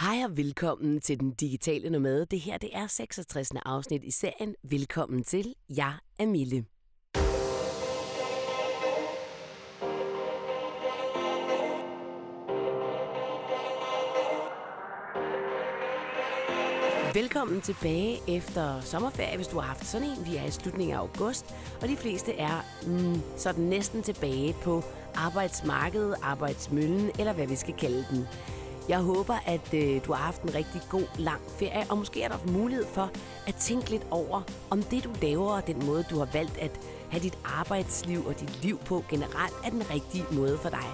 Hej og velkommen til Den Digitale Nomade. Det her det er 66. afsnit i serien. Velkommen til. Jeg er Mille. Velkommen tilbage efter sommerferie, hvis du har haft sådan en. Vi er i slutningen af august, og de fleste er mm, sådan næsten tilbage på arbejdsmarkedet, arbejdsmøllen, eller hvad vi skal kalde den. Jeg håber, at øh, du har haft en rigtig god, lang ferie, og måske er der mulighed for at tænke lidt over, om det, du laver, og den måde, du har valgt at have dit arbejdsliv og dit liv på generelt, er den rigtige måde for dig.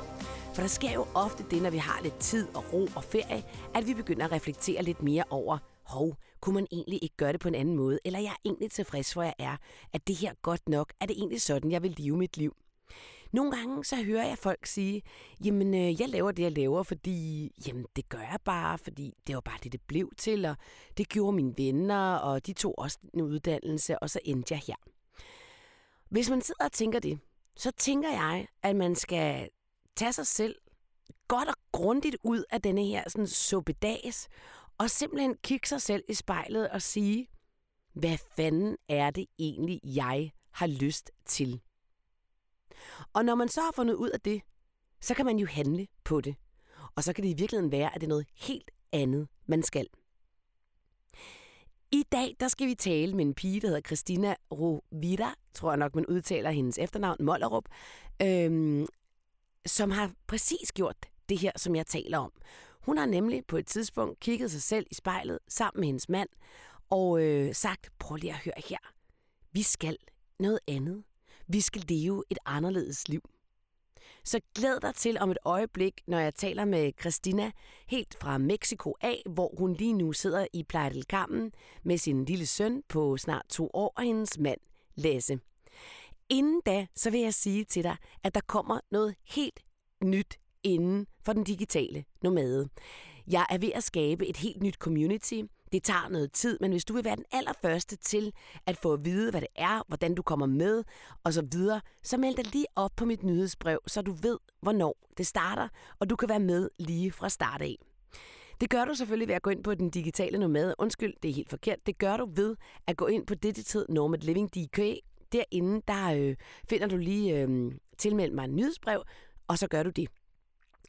For der sker jo ofte det, når vi har lidt tid og ro og ferie, at vi begynder at reflektere lidt mere over, hov, kunne man egentlig ikke gøre det på en anden måde? Eller jeg er egentlig tilfreds, hvor jeg er. at det her godt nok? Er det egentlig sådan, jeg vil leve mit liv? Nogle gange så hører jeg folk sige, jamen øh, jeg laver det, jeg laver, fordi jamen, det gør jeg bare, fordi det var bare det, det blev til, og det gjorde mine venner, og de tog også en uddannelse, og så endte jeg her. Hvis man sidder og tænker det, så tænker jeg, at man skal tage sig selv godt og grundigt ud af denne her sådan suppedags, og simpelthen kigge sig selv i spejlet og sige, hvad fanden er det egentlig, jeg har lyst til? Og når man så har fundet ud af det, så kan man jo handle på det. Og så kan det i virkeligheden være, at det er noget helt andet, man skal. I dag der skal vi tale med en pige, der hedder Christina Rovida, tror jeg nok, man udtaler hendes efternavn, Mollerup, øhm, som har præcis gjort det her, som jeg taler om. Hun har nemlig på et tidspunkt kigget sig selv i spejlet sammen med hendes mand og øh, sagt, prøv lige at høre her, vi skal noget andet. Vi skal leve et anderledes liv. Så glæd dig til om et øjeblik, når jeg taler med Christina helt fra Mexico af, hvor hun lige nu sidder i Playa del Carmen med sin lille søn på snart to år og hendes mand Lasse. Inden da, så vil jeg sige til dig, at der kommer noget helt nyt inden for den digitale nomade. Jeg er ved at skabe et helt nyt community. Det tager noget tid, men hvis du vil være den allerførste til at få at vide, hvad det er, hvordan du kommer med og så videre, så meld dig lige op på mit nyhedsbrev, så du ved, hvornår det starter, og du kan være med lige fra start af. Det gør du selvfølgelig ved at gå ind på den digitale nomade. Undskyld, det er helt forkert. Det gør du ved at gå ind på Digital Nomad Living DK. Derinde, der øh, finder du lige øh, tilmeld mig en nyhedsbrev, og så gør du det.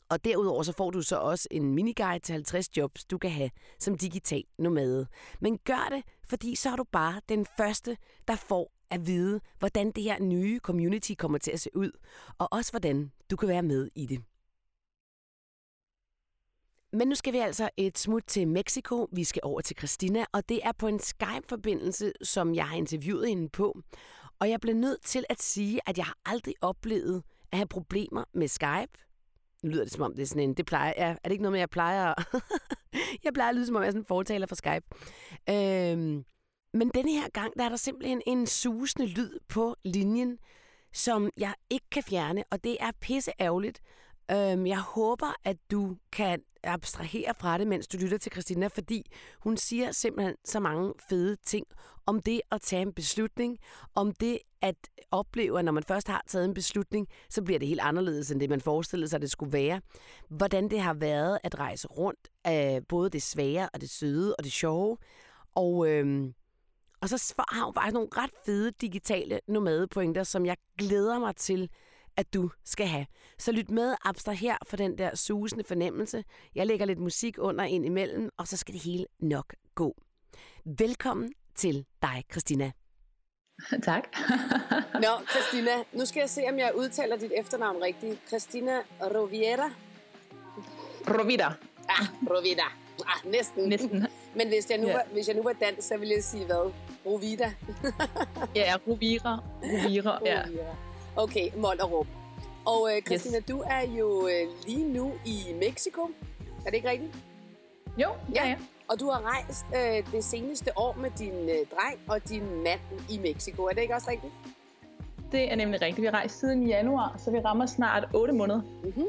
Og derudover så får du så også en miniguide til 50 jobs, du kan have som digital nomade. Men gør det, fordi så er du bare den første, der får at vide, hvordan det her nye community kommer til at se ud, og også hvordan du kan være med i det. Men nu skal vi altså et smut til Mexico. Vi skal over til Christina, og det er på en Skype-forbindelse, som jeg har interviewet hende på. Og jeg blev nødt til at sige, at jeg har aldrig oplevet at have problemer med Skype. Nu lyder det som om, det er sådan en, det plejer, ja, er det ikke noget med, jeg plejer jeg plejer at lyde som om, jeg er sådan en fortaler for Skype. Øhm, men denne her gang, der er der simpelthen en susende lyd på linjen, som jeg ikke kan fjerne, og det er pisse ærgerligt. Øhm, jeg håber, at du kan abstrahere fra det, mens du lytter til Christina, fordi hun siger simpelthen så mange fede ting om det at tage en beslutning, om det at opleve, at når man først har taget en beslutning, så bliver det helt anderledes, end det man forestillede sig, det skulle være. Hvordan det har været at rejse rundt af både det svære og det søde og det sjove. Og, øhm, og så har hun faktisk nogle ret fede digitale nomadepointer, som jeg glæder mig til at du skal have. Så lyt med, abstraher for den der susende fornemmelse. Jeg lægger lidt musik under ind imellem, og så skal det hele nok gå. Velkommen til dig, Christina. Tak. Nå, Christina, nu skal jeg se, om jeg udtaler dit efternavn rigtigt. Christina Roviera. Rovida. Ah, Rovida. Ah, næsten. Næsten. Men hvis jeg nu, ja. var, hvis jeg nu var dansk, så ville jeg sige hvad? Rovida. ja, Rovira. Rovira, ja. Okay, Mollerup. Og øh, Christina, yes. du er jo øh, lige nu i Mexico. Er det ikke rigtigt? Jo, ja, ja. Og du har rejst øh, det seneste år med din øh, dreng og din mand i Mexico. Er det ikke også rigtigt? Det er nemlig rigtigt. Vi har rejst siden januar, så vi rammer snart 8 måneder. Mm-hmm.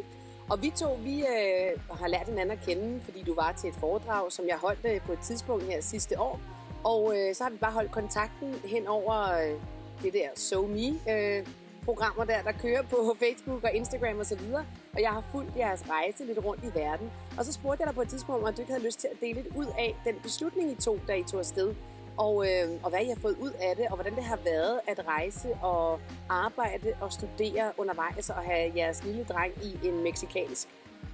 Og vi to, vi øh, har lært hinanden at kende, fordi du var til et foredrag, som jeg holdt øh, på et tidspunkt her sidste år. Og øh, så har vi bare holdt kontakten hen over øh, det der So Me øh, programmer der, der kører på Facebook og Instagram og så videre. Og jeg har fulgt jeres rejse lidt rundt i verden. Og så spurgte jeg dig på et tidspunkt, om du ikke havde lyst til at dele lidt ud af den beslutning, I tog, da I tog afsted. Og, øh, og hvad I har fået ud af det, og hvordan det har været at rejse og arbejde og studere undervejs og have jeres lille dreng i en meksikansk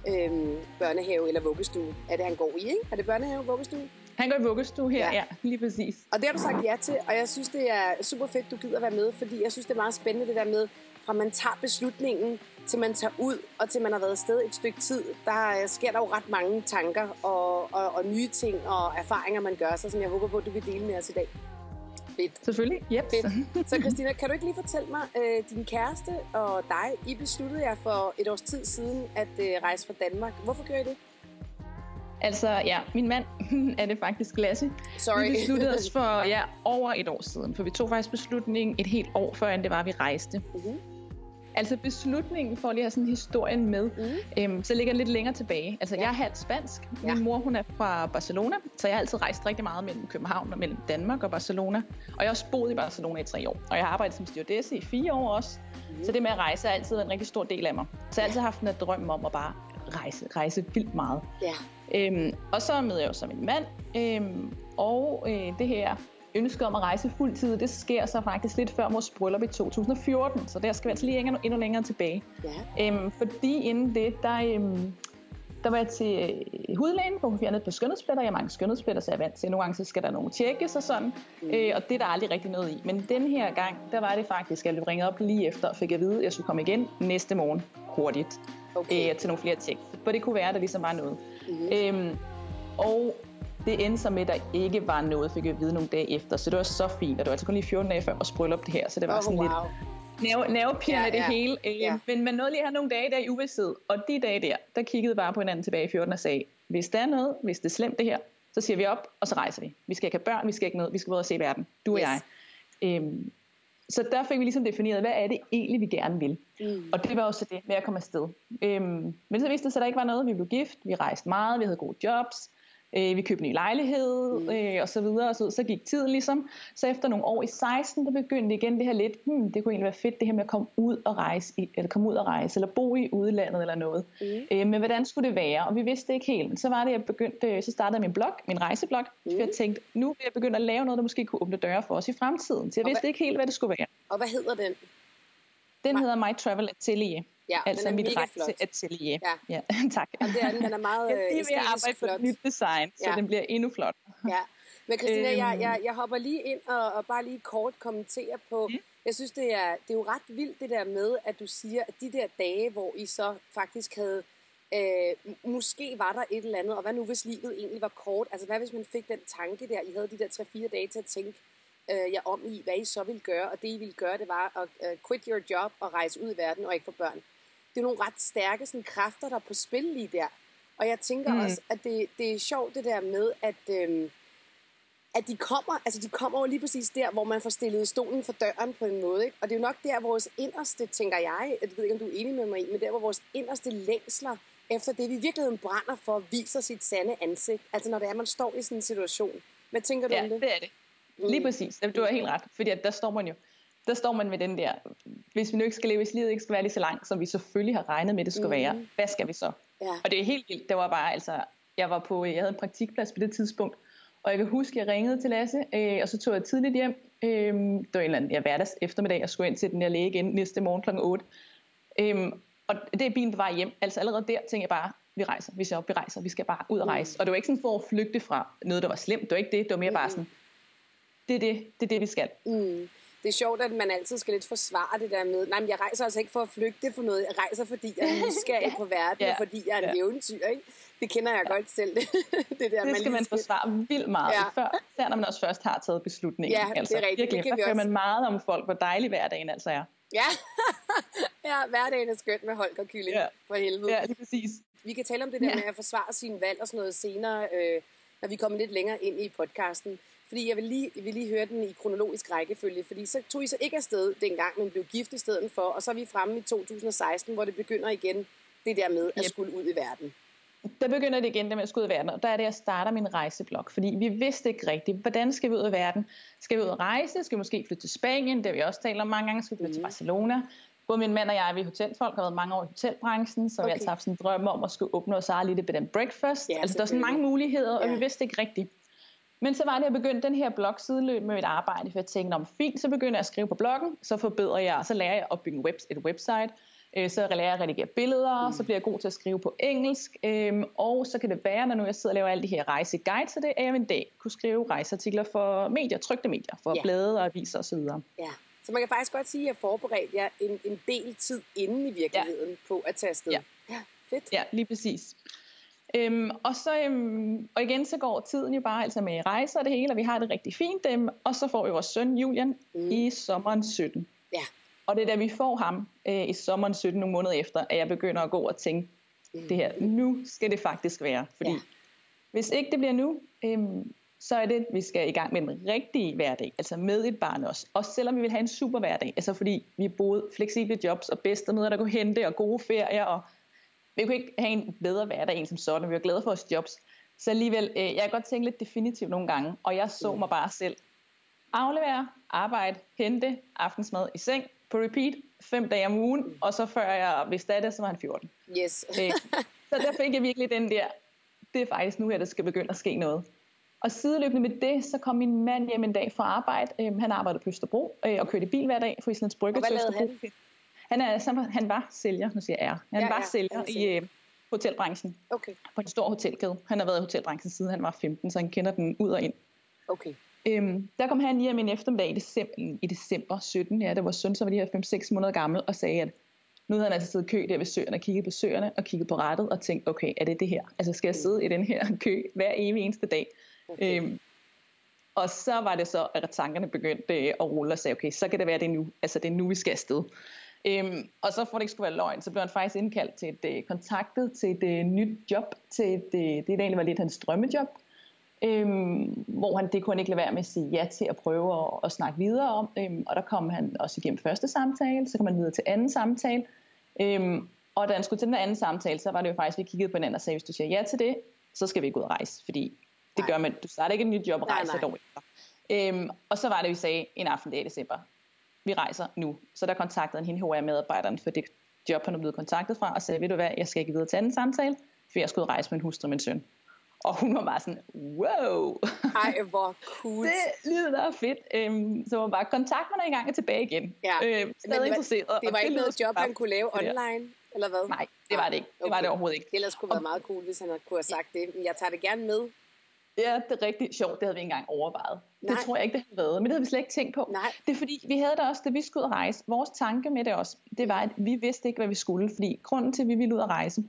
øh, børnehave eller vuggestue. Er det, han går i, ikke? Er det børnehave vuggestue? Han går i vuggestue her, ja. ja, lige præcis. Og det har du sagt ja til, og jeg synes, det er super fedt, du gider være med, fordi jeg synes, det er meget spændende det der med, fra man tager beslutningen, til man tager ud, og til man har været afsted et stykke tid, der sker der jo ret mange tanker og, og, og nye ting og erfaringer, man gør sig, som jeg håber på, du vil dele med os i dag. Fedt. Selvfølgelig, yep. Fedt. Så Christina, kan du ikke lige fortælle mig, øh, din kæreste og dig, I besluttede jer for et års tid siden at øh, rejse fra Danmark. Hvorfor gjorde I det? Altså, ja, min mand er det faktisk Lasse. Sorry. Vi besluttede os for ja, over et år siden, for vi tog faktisk beslutningen et helt år før, end det var, vi rejste. Uh-huh. Altså beslutningen for at lige have sådan historien med, mm. øhm, så ligger lidt længere tilbage. Altså ja. jeg er halvt spansk. Min ja. mor hun er fra Barcelona, så jeg har altid rejst rigtig meget mellem København og mellem Danmark og Barcelona. Og jeg har også boet i Barcelona i tre år. Og jeg har arbejdet som stewardesse i fire år også. Mm. Så det med at rejse er altid en rigtig stor del af mig. Så jeg har altid haft en drøm om at bare rejse, rejse vildt meget. Ja. Øhm, og så møder jeg jo så min mand, øhm, og øh, det her ønske om at rejse fuldtid, det sker så faktisk lidt før vores bryllup i 2014, så der skal vi altså lige endnu, endnu længere tilbage. Ja. Øhm, fordi inden det, der, øhm, der var jeg til øh, hudlægen, hvor hun fjernede på skønhedspletter. Jeg har mange skønhedspletter, så jeg er vant til. Nogle gange så skal der nogle tjekkes og sådan. Mm. Øh, og det er der aldrig rigtig noget i. Men den her gang, der var det faktisk, at jeg blev ringet op lige efter og fik at vide, at jeg skulle komme igen næste morgen hurtigt okay. øh, til nogle flere tjek. For det kunne være, at der ligesom var noget. Mm. Øhm, og det endte så med, at der ikke var noget, fik jeg at vide nogle dage efter. Så det var så fint, og det var altså kun lige 14 dage før vores bryllup det her, så det var oh, sådan wow. lidt nerve, nervepirrende ja, ja. det hele. Ja. Øhm, men man nåede lige at have nogle dage der i uvidshed, og de dage der, der kiggede bare på hinanden tilbage i 14 og sagde, hvis der er noget, hvis det er slemt det her, så siger vi op, og så rejser vi. Vi skal ikke have børn, vi skal ikke noget, vi skal både se verden, du yes. og jeg. Øhm, så der fik vi ligesom defineret, hvad er det egentlig, vi gerne vil. Mm. Og det var også det med at komme afsted. Øhm, men så viste det sig, at der ikke var noget. Vi blev gift, vi rejste meget, vi havde gode jobs. Øh, vi købte en ny lejlighed, mm. øh, og så videre, og så, så gik tiden ligesom. Så efter nogle år i 16, der begyndte igen det her lidt, hmm, det kunne egentlig være fedt, det her med at komme ud og rejse, i, eller komme ud og rejse, eller bo i udlandet eller noget. Mm. Øh, men hvordan skulle det være? Og vi vidste ikke helt. Men så var det, jeg begyndte, så startede min blog, min rejseblog, mm. for jeg tænkte, nu vil jeg begynde at lave noget, der måske kunne åbne døre for os i fremtiden. Så jeg og vidste hvad, ikke helt, hvad det skulle være. Og hvad hedder den? Den hedder My Travel Atelier. Ja, altså den er mit rejseatelier. Ja. ja, tak. Og det er den, den er meget jeg vil arbejde flot. på et nyt design, så ja. den bliver endnu flot. Ja, men Christina, øhm. jeg, jeg, jeg hopper lige ind og, og bare lige kort kommentere på, mm. jeg synes, det er, det er jo ret vildt det der med, at du siger, at de der dage, hvor I så faktisk havde, øh, måske var der et eller andet, og hvad nu hvis livet egentlig var kort? Altså hvad hvis man fik den tanke der, I havde de der 3-4 dage til at tænke, øh, jer om i, hvad I så ville gøre, og det I ville gøre, det var at uh, quit your job og rejse ud i verden og ikke få børn det er nogle ret stærke sådan, kræfter, der er på spil lige der. Og jeg tænker mm. også, at det, det er sjovt det der med, at, øhm, at de kommer, altså de kommer jo lige præcis der, hvor man får stillet stolen for døren på en måde. Ikke? Og det er jo nok der, vores inderste, tænker jeg, jeg ved ikke, om du er enig med mig i, men der, hvor vores inderste længsler efter det, vi i virkeligheden brænder for, viser sit sande ansigt. Altså når det er, man står i sådan en situation. Hvad tænker du ja, om det? det er det. Lige mm. præcis. Du har helt ret. Fordi der står man jo der står man med den der, hvis vi nu ikke skal leve, hvis livet ikke skal være lige så langt, som vi selvfølgelig har regnet med, det skulle mm. være, hvad skal vi så? Ja. Og det er helt vildt, det var bare, altså, jeg var på, jeg havde en praktikplads på det tidspunkt, og jeg kan huske, jeg ringede til Lasse, øh, og så tog jeg tidligt hjem. Øh, det var en eller anden ja, hverdags eftermiddag, jeg skulle ind til den der læge igen næste morgen kl. 8. Øh, og det er bilen på vej hjem. Altså allerede der tænkte jeg bare, vi rejser, vi ser op, vi rejser, vi skal bare ud og mm. rejse. Mm. Og det var ikke sådan for at flygte fra noget, der var slemt. Det var ikke det, det var mere mm. bare sådan, det er det, det er det, vi skal. Mm det er sjovt, at man altid skal lidt forsvare det der med, nej, men jeg rejser altså ikke for at flygte for noget, jeg rejser, fordi jeg er nysgerrig på verden, ja. og fordi jeg er en ja. eventyr, ikke? Det kender jeg ja. godt selv. det, det, der, det skal man, skal... forsvare vildt meget, ja. før, når man også først har taget beslutningen. Ja, altså, det er rigtigt. Virkelig, det kan man meget om folk, hvor dejlig hverdagen altså er. Ja, ja hverdagen er skønt med Holger Kylling, ja. for helvede. Ja, lige præcis. Vi kan tale om det der ja. med at forsvare sin valg og sådan noget senere, øh, når vi kommer lidt længere ind i podcasten. Fordi jeg vil lige, vil lige høre den i kronologisk rækkefølge, fordi så tog I så ikke afsted dengang, men blev gift i stedet for, og så er vi fremme i 2016, hvor det begynder igen det der med at yep. skulle ud i verden. Der begynder det igen, det med at skulle ud i verden, og der er det, jeg starter min rejseblog, fordi vi vidste ikke rigtigt, hvordan skal vi ud i verden? Skal vi ud og rejse? Skal vi måske flytte til Spanien? Det har vi også talt om mange gange. Skal vi flytte mm. til Barcelona? både min mand og jeg, vi er hotelfolk, har været mange år i hotelbranchen, så okay. vi har altid haft sådan en drøm om at skulle åbne os eget lille bed and breakfast. Ja, altså, der er sådan mange muligheder, og ja. vi vidste ikke rigtigt. Men så var det, at jeg begyndte den her blog sideløb med mit arbejde, for jeg tænkte, om fint, så begynder jeg at skrive på bloggen, så forbedrer jeg, så lærer jeg at bygge webs, et website, øh, så lærer jeg at redigere billeder, mm. så bliver jeg god til at skrive på engelsk, øh, og så kan det være, når nu jeg sidder og laver alle de her rejseguides til det, at jeg en dag kunne skrive rejseartikler for medier, trygte medier, for yeah. blade og aviser osv. Ja. Så man kan faktisk godt sige, at jeg forberedte jer en, en del tid inden i virkeligheden ja. på at tage afsted. Ja. ja, fedt. Ja, lige præcis. Øhm, og, så, øhm, og igen så går tiden jo bare altså med rejser og det hele, og vi har det rigtig fint. Øhm, og så får vi vores søn Julian mm. i sommeren 17. Ja. Og det er da vi får ham øh, i sommeren 17, nogle måneder efter, at jeg begynder at gå og tænke, mm. det her, nu skal det faktisk være. Fordi ja. hvis ikke det bliver nu, øhm, så er det, at vi skal i gang med en rigtig hverdag, altså med et barn også. Også selvom vi vil have en super hverdag, altså fordi vi boede fleksible jobs og bedstemøder, der kunne hente, og gode ferier, og vi kunne ikke have en bedre hverdag end som sådan. Vi var glade for vores jobs. Så alligevel, øh, jeg kan godt tænke lidt definitivt nogle gange, og jeg så mig bare selv aflevere, arbejde, hente, aftensmad i seng, på repeat, fem dage om ugen, og så før jeg vidste af det, så var han 14. Yes. øh, så der fik jeg virkelig den der, det er faktisk nu her, der skal begynde at ske noget. Og sideløbende med det, så kom min mand hjem en dag fra arbejde. Øh, han arbejdede på Østerbro øh, og kørte bil hver dag fra Islands Brygge til Østerbro. Han? Han, er, han var sælger, nu siger jeg er. Han ja, var ja, sælger i øh, hotelbranchen okay. på en stor hotelkæde. Han har været i hotelbranchen siden han var 15, så han kender den ud og ind. Okay. Øhm, der kom han hjem en eftermiddag i december, i december 17, ja, der var søn, så var de her 5-6 måneder gammel, og sagde, at nu havde han altså siddet kø der ved søerne og kigget på søerne og kigget på rettet og tænkt, okay, er det det her? Altså skal jeg mm. sidde i den her kø hver evig eneste dag? Okay. Øhm, og så var det så, at tankerne begyndte øh, at rulle og sagde, okay, så kan det være det nu. Altså det er nu, vi skal afsted. Øhm, og så for det ikke skulle være løgn, så blev han faktisk indkaldt til et uh, kontaktet til et uh, nyt job, til et, uh, det der egentlig var lidt hans drømmejob, øhm, hvor han det kunne han ikke lade være med at sige ja til at prøve at, at snakke videre om. Øhm, og der kom han også igennem første samtale, så kom han videre til anden samtale. Øhm, og da han skulle til den anden samtale, så var det jo faktisk, at vi kiggede på hinanden og sagde, hvis du siger ja til det, så skal vi ikke ud og rejse, fordi det nej. gør man, du starter ikke et nyt job og rejser et år efter. Øhm, og så var det, vi sagde en aften i december, vi rejser nu. Så der kontaktede han hende HR-medarbejderen for det job, han er blevet kontaktet fra, og sagde, ved du hvad, jeg skal ikke videre til anden samtale, for jeg og rejse med en hustru og min søn. Og hun var bare sådan, wow. Ej, hvor cool. det lyder fedt. Øhm, så man bare kontakte mig en gang og tilbage igen. Ja. Øhm, stadig Men interesseret. Det var ikke noget job, han kunne lave online, eller hvad? Nej, det var det ikke. Det okay. var det overhovedet ikke. Det ellers kunne være meget cool, hvis han kunne have sagt det. Jeg tager det gerne med. Ja, det er rigtig sjovt. Det havde vi ikke engang overvejet. Nej. Det tror jeg ikke, det havde været. Men det havde vi slet ikke tænkt på. Nej. Det er fordi, vi havde det også, da vi skulle ud og rejse. Vores tanke med det også, det var, at vi vidste ikke, hvad vi skulle. Fordi grunden til, at vi ville ud og rejse,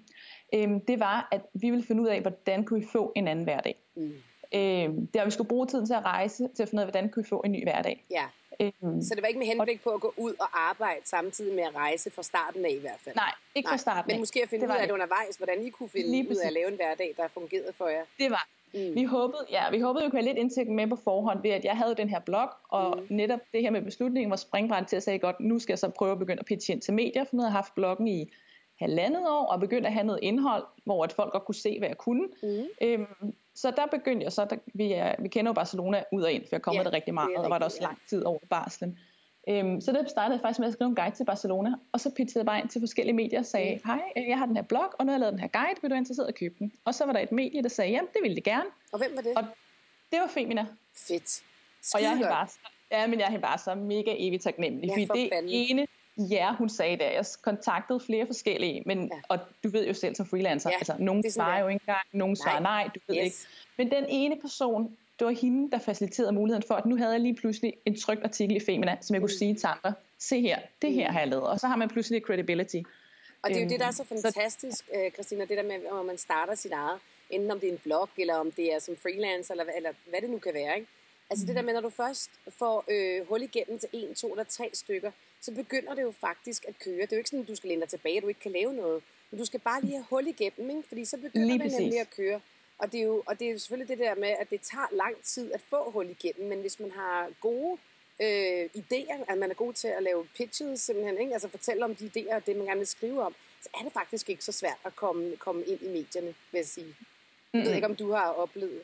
øhm, det var, at vi ville finde ud af, hvordan kunne vi få en anden hverdag. Mm. Øhm, det var, at vi skulle bruge tiden til at rejse, til at finde ud af, hvordan kunne vi få en ny hverdag. Ja. Øhm, så det var ikke med henblik på at gå ud og arbejde samtidig med at rejse fra starten af i hvert fald? Nej, ikke Nej. fra starten af. Men måske at finde ud af det undervejs, hvordan I kunne finde ud af at lave en hverdag, der fungerede for jer? Det var Mm. Vi håbede, ja, vi håbede, vi kunne have lidt indtægt med på forhånd ved, at jeg havde den her blog, og mm. netop det her med beslutningen var springbrænd til at sige, godt, nu skal jeg så prøve at begynde at pitche ind til medier, for nu har jeg haft bloggen i halvandet år, og begyndt at have noget indhold, hvor at folk godt kunne se, hvad jeg kunne. Mm. Øhm, så der begyndte jeg så, der, vi, er, vi kender jo Barcelona ud og ind, for jeg kom ja, det rigtig meget, og der var der også lang tid over barslen. Øhm, så det startede jeg faktisk med at skrive en guide til Barcelona, og så pitchede jeg bare ind til forskellige medier og sagde, mm. hej, jeg har den her blog, og nu har jeg lavet den her guide, vil du være interesseret at købe den? Og så var der et medie, der sagde, jamen det ville det gerne. Og hvem var det? Og det var Femina. Fedt. Skide og jeg er bare, ja, men jeg er bare så mega evigt taknemmelig, ja, for det fanden. ene ja, hun sagde der. Jeg kontaktede flere forskellige, men, ja. og du ved jo selv som freelancer, ja, altså nogen svarer jo ikke engang, nogen svarer nej, du ved yes. ikke. Men den ene person, det var hende, der faciliterede muligheden for, at nu havde jeg lige pludselig en trygt artikel i Femina, som jeg kunne mm. sige til andre, se her, det her mm. har jeg lavet. Og så har man pludselig credibility. Og det er jo det, der er så øhm, fantastisk, så, øh, Christina, det der med, at man starter sit eget, enten om det er en blog, eller om det er som freelancer, eller, eller hvad det nu kan være. Ikke? Altså mm. det der med, når du først får øh, hul igennem til en, to eller tre stykker, så begynder det jo faktisk at køre. Det er jo ikke sådan, at du skal læne dig tilbage, at du ikke kan lave noget. Men du skal bare lige have hul igennem, ikke? fordi så begynder lige det nemlig at køre. Og det, er jo, og det er jo selvfølgelig det der med, at det tager lang tid at få hul igennem, men hvis man har gode øh, idéer, at man er god til at lave pitches simpelthen, ikke? altså fortælle om de idéer og det, man gerne vil skrive om, så er det faktisk ikke så svært at komme, komme ind i medierne, vil jeg sige. Jeg ved ikke, om du har oplevet.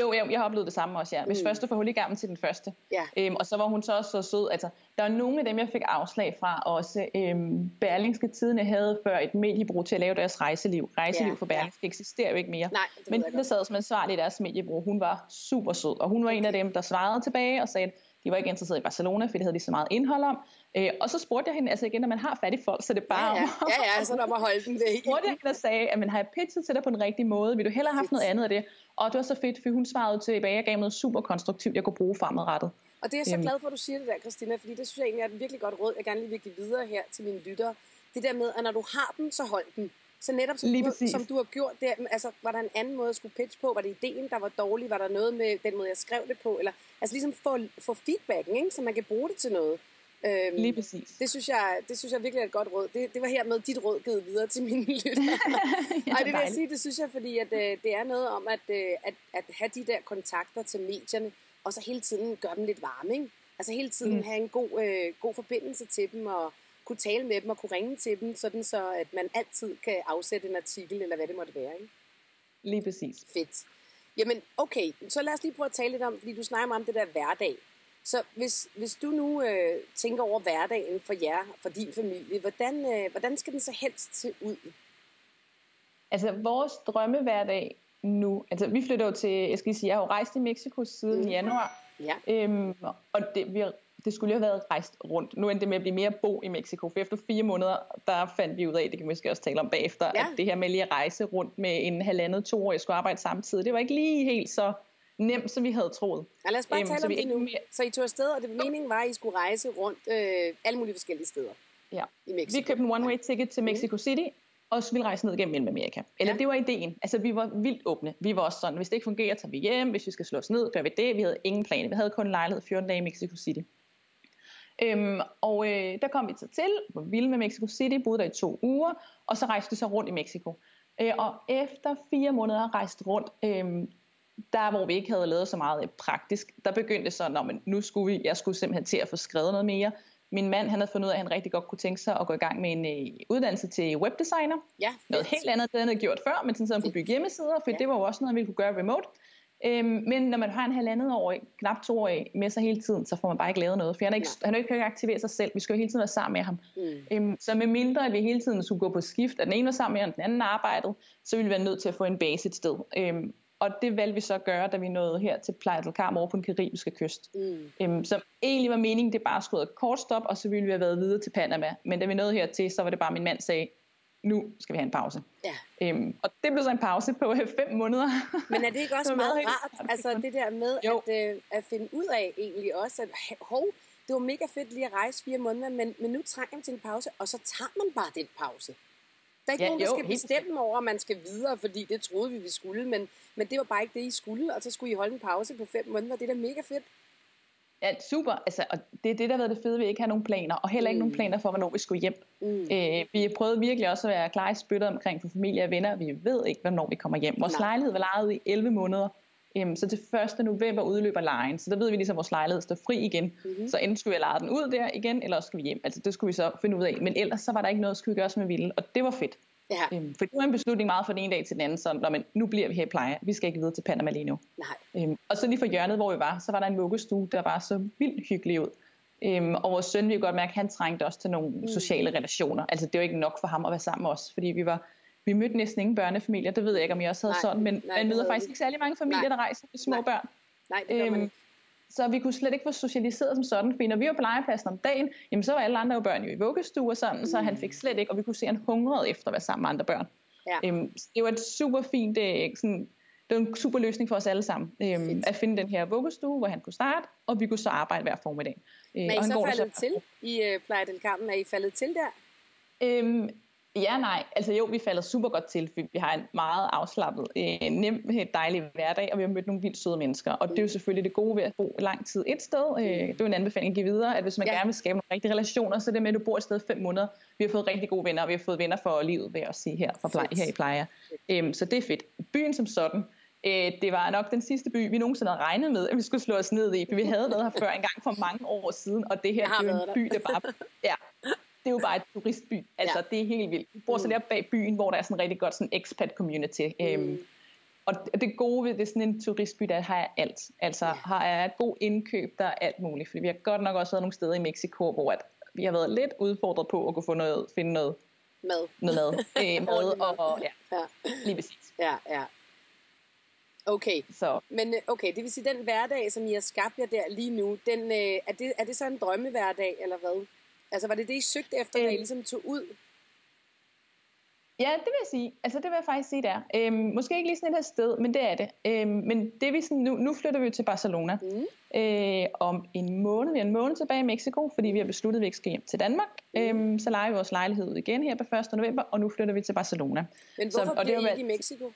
Jo, jeg, jeg har oplevet det samme også, ja. Hvis mm. første for huligammen til den første. Ja. Øhm, og så var hun så også så sød. Altså, der er nogle af dem, jeg fik afslag fra også. Øhm, Berlingske Tidene havde før et mediebrug til at lave deres rejseliv. Rejseliv ja, for Berlingske ja. eksisterer jo ikke mere. Nej, Men den, der sad som ansvarlig i deres mediebrug, hun var super sød. Og hun var okay. en af dem, der svarede tilbage og sagde, de var ikke interesseret i Barcelona, fordi det havde de så meget indhold om. Øh, og så spurgte jeg hende, altså igen, når man har fat i folk, så det er bare ja, ja. om... ja, ja, så der må holde den væk. spurgte jeg hende og sagde, at man har jeg pitchet til dig på den rigtige måde? Vil du hellere have haft noget andet af det? Og det var så fedt, for hun svarede tilbage og gav noget super konstruktivt, jeg kunne bruge fremadrettet. Og det er jeg så øhm. glad for, at du siger det der, Christina, fordi det synes jeg egentlig er et virkelig godt råd, jeg gerne lige vil give videre her til mine lyttere. Det der med, at når du har den, så hold den. Så netop som, Lige du, som du har gjort der, altså var der en anden måde at skulle pitch på? Var det ideen, der var dårlig? Var der noget med den måde, jeg skrev det på? Eller, altså ligesom få, få feedbacken, ikke? så man kan bruge det til noget. Øhm, Lige præcis. Det synes, jeg, det synes jeg virkelig er et godt råd. Det, det var hermed dit råd givet videre til mine lyttere. ja, Ej, det vil jeg sige, det synes jeg, fordi at, øh, det er noget om at, øh, at, at have de der kontakter til medierne, og så hele tiden gøre dem lidt varme. Ikke? Altså hele tiden mm. have en god, øh, god forbindelse til dem, og kunne tale med dem og kunne ringe til dem, sådan så at man altid kan afsætte en artikel, eller hvad det måtte være. Ikke? Lige præcis. Fedt. Jamen, okay, så lad os lige prøve at tale lidt om, fordi du snakker om det der hverdag. Så hvis, hvis du nu øh, tænker over hverdagen for jer, for din familie, hvordan, øh, hvordan skal den så helst se ud? Altså, vores drømmehverdag nu, altså vi flytter jo til, jeg skal sige, jeg har jo rejst i Mexico siden mm. januar, ja. øhm, og det, vi, det skulle jo have været rejst rundt. Nu endte det med at blive mere bo i Mexico, for efter fire måneder, der fandt vi ud af, det kan vi måske også tale om bagefter, ja. at det her med lige at rejse rundt med en halvandet, to år, jeg skulle arbejde samtidig, det var ikke lige helt så nemt, som vi havde troet. Ja, lad os bare æm, øhm, tale om det nu. Mere... Så I tog afsted, og det meningen var, at I skulle rejse rundt øh, alle mulige forskellige steder ja. i Mexico. Vi købte en one-way ticket til Mexico City, og så ville rejse ned gennem Amerika. Eller ja. det var ideen. Altså, vi var vildt åbne. Vi var også sådan, hvis det ikke fungerer, tager vi hjem. Hvis vi skal slå os ned, gør vi det. Vi havde ingen planer. Vi havde kun en lejlighed 14 dage i Mexico City. Øhm, og øh, der kom vi så til, var vilde med Mexico City, boede der i to uger, og så rejste vi så rundt i Mexico. Øh, og efter fire måneder rejst rundt, øh, der hvor vi ikke havde lavet så meget praktisk, der begyndte så, når man, nu skulle vi, jeg skulle simpelthen til at få skrevet noget mere. Min mand, han havde fundet ud af, at han rigtig godt kunne tænke sig at gå i gang med en uh, uddannelse til webdesigner. Ja, noget helt andet, det han havde gjort før, men sådan, så han kunne bygge hjemmesider, for ja. det var jo også noget, ville kunne gøre remote. Øhm, men når man har en halvandet år, knap to år med sig hele tiden, så får man bare ikke lavet noget. For han, er ikke, han er ikke aktivere sig selv. Vi skal jo hele tiden være sammen med ham. Mm. Øhm, så med mindre, at vi hele tiden skulle gå på skift, at den ene var sammen med ham, den anden arbejdede, så ville vi være nødt til at få en base et sted. Øhm, og det valgte vi så at gøre, da vi nåede her til Playa del Carmen over på den karibiske kyst. Mm. Øhm, så egentlig var meningen, det bare skulle et kort stop, og så ville vi have været videre til Panama. Men da vi nåede hertil, så var det bare, min mand sagde, nu skal vi have en pause. Ja. Øhm, og det blev så en pause på fem måneder. Men er det ikke også det meget, rart, altså det der med at, øh, at finde ud af egentlig også, at hov, det var mega fedt lige at rejse fire måneder, men, men nu trænger man til en pause, og så tager man bare den pause. Der er ikke ja, nogen, der jo, skal bestemme over, at man skal videre, fordi det troede vi, vi skulle, men, men det var bare ikke det, I skulle, og så skulle I holde en pause på fem måneder. Det er da mega fedt. Ja, super. Altså, og det er det, der har været det fede, vi ikke har nogen planer, og heller ikke mm. nogen planer for, hvornår vi skulle hjem. Mm. Øh, vi har prøvet virkelig også at være klar i spyttet omkring for familie og venner. Vi ved ikke, hvornår vi kommer hjem. Vores Nej. lejlighed var lejet i 11 måneder, øhm, så til 1. november udløber lejen. Så der ved vi ligesom, at vores lejlighed står fri igen. Mm. Så enten skulle vi lege den ud der igen, eller også skulle vi hjem. Altså det skulle vi så finde ud af. Men ellers så var der ikke noget, skulle vi gøre, som vi ville. Og det var fedt. Ja. Øhm, for det var en beslutning meget fra den ene dag til den anden, så når man, nu bliver vi her i pleje, vi skal ikke videre til Panama lige nu. Nej. Øhm, og så lige for hjørnet, hvor vi var, så var der en vuggestue, der var så vildt hyggelig ud. Øhm, og vores søn, vi kunne godt mærke, han trængte også til nogle mm. sociale relationer. Altså det var ikke nok for ham at være sammen med os, fordi vi var vi mødte næsten ingen børnefamilier, det ved jeg ikke, om I også havde nej, sådan, men nej, man møder faktisk ikke særlig mange familier, nej. der rejser med små nej. børn. Nej, det gør øhm, man ikke. Så vi kunne slet ikke få socialiseret som sådan, for når vi var på legepladsen om dagen, jamen så var alle andre jo børn jo i vuggestue og sådan, mm. så han fik slet ikke, og vi kunne se, at han hungrede efter at være sammen med andre børn. Ja. Øhm, det var et super fint, øh, sådan, det var en super løsning for os alle sammen, øhm, at finde den her vuggestue, hvor han kunne starte, og vi kunne så arbejde hver formiddag. Øh, Men er I så faldet så... til i uh, Playa del Carmen? Er I faldet til der? Øhm, Ja, nej. Altså jo, vi falder super godt til, for vi har en meget afslappet, øh, nem, dejlig hverdag, og vi har mødt nogle vildt søde mennesker. Og det er jo selvfølgelig det gode ved at bo lang tid et sted. Øh, det er en anbefaling at give videre, at hvis man ja. gerne vil skabe nogle rigtige relationer, så er det med, at du bor et sted fem måneder. Vi har fået rigtig gode venner, og vi har fået venner for livet, vil jeg også sige, her, fra pleje, her i Pleje. Øhm, så det er fedt. Byen som sådan, øh, det var nok den sidste by, vi nogensinde havde regnet med, at vi skulle slå os ned i, for vi havde været her før en gang for mange år siden, og det her det er en by, der bare... Ja, det er jo bare et turistby. Altså, ja. det er helt vildt. Vi bor mm. så der bag byen, hvor der er sådan en rigtig godt sådan expat community. Mm. Øhm, og det gode ved det er sådan en turistby, der har jeg alt. Altså ja. har jeg et god indkøb, der er alt muligt. Fordi vi har godt nok også været nogle steder i Mexico, hvor at vi har været lidt udfordret på at kunne få noget, finde noget mad. Noget mad. øh, mad og, og, ja, ja, lige præcis. Ja, ja. Okay, så. men øh, okay, det vil sige, den hverdag, som I har skabt jer der lige nu, den, øh, er, det, er det så en drømmehverdag, eller hvad? Altså var det det, I søgte efter, øh. da I ligesom tog ud? Ja, det vil jeg sige. Altså, det vil jeg faktisk sige, der. Øhm, måske ikke lige sådan et her sted, men det er det. Øhm, men det vi sådan, nu, nu flytter vi jo til Barcelona mm. øh, om en måned. Vi er en måned tilbage i Mexico, fordi vi har besluttet, at vi ikke skal hjem til Danmark. Mm. Øhm, så leger vi vores lejlighed ud igen her på 1. november, og nu flytter vi til Barcelona. Men hvorfor så, og bliver det I ikke i Mexico?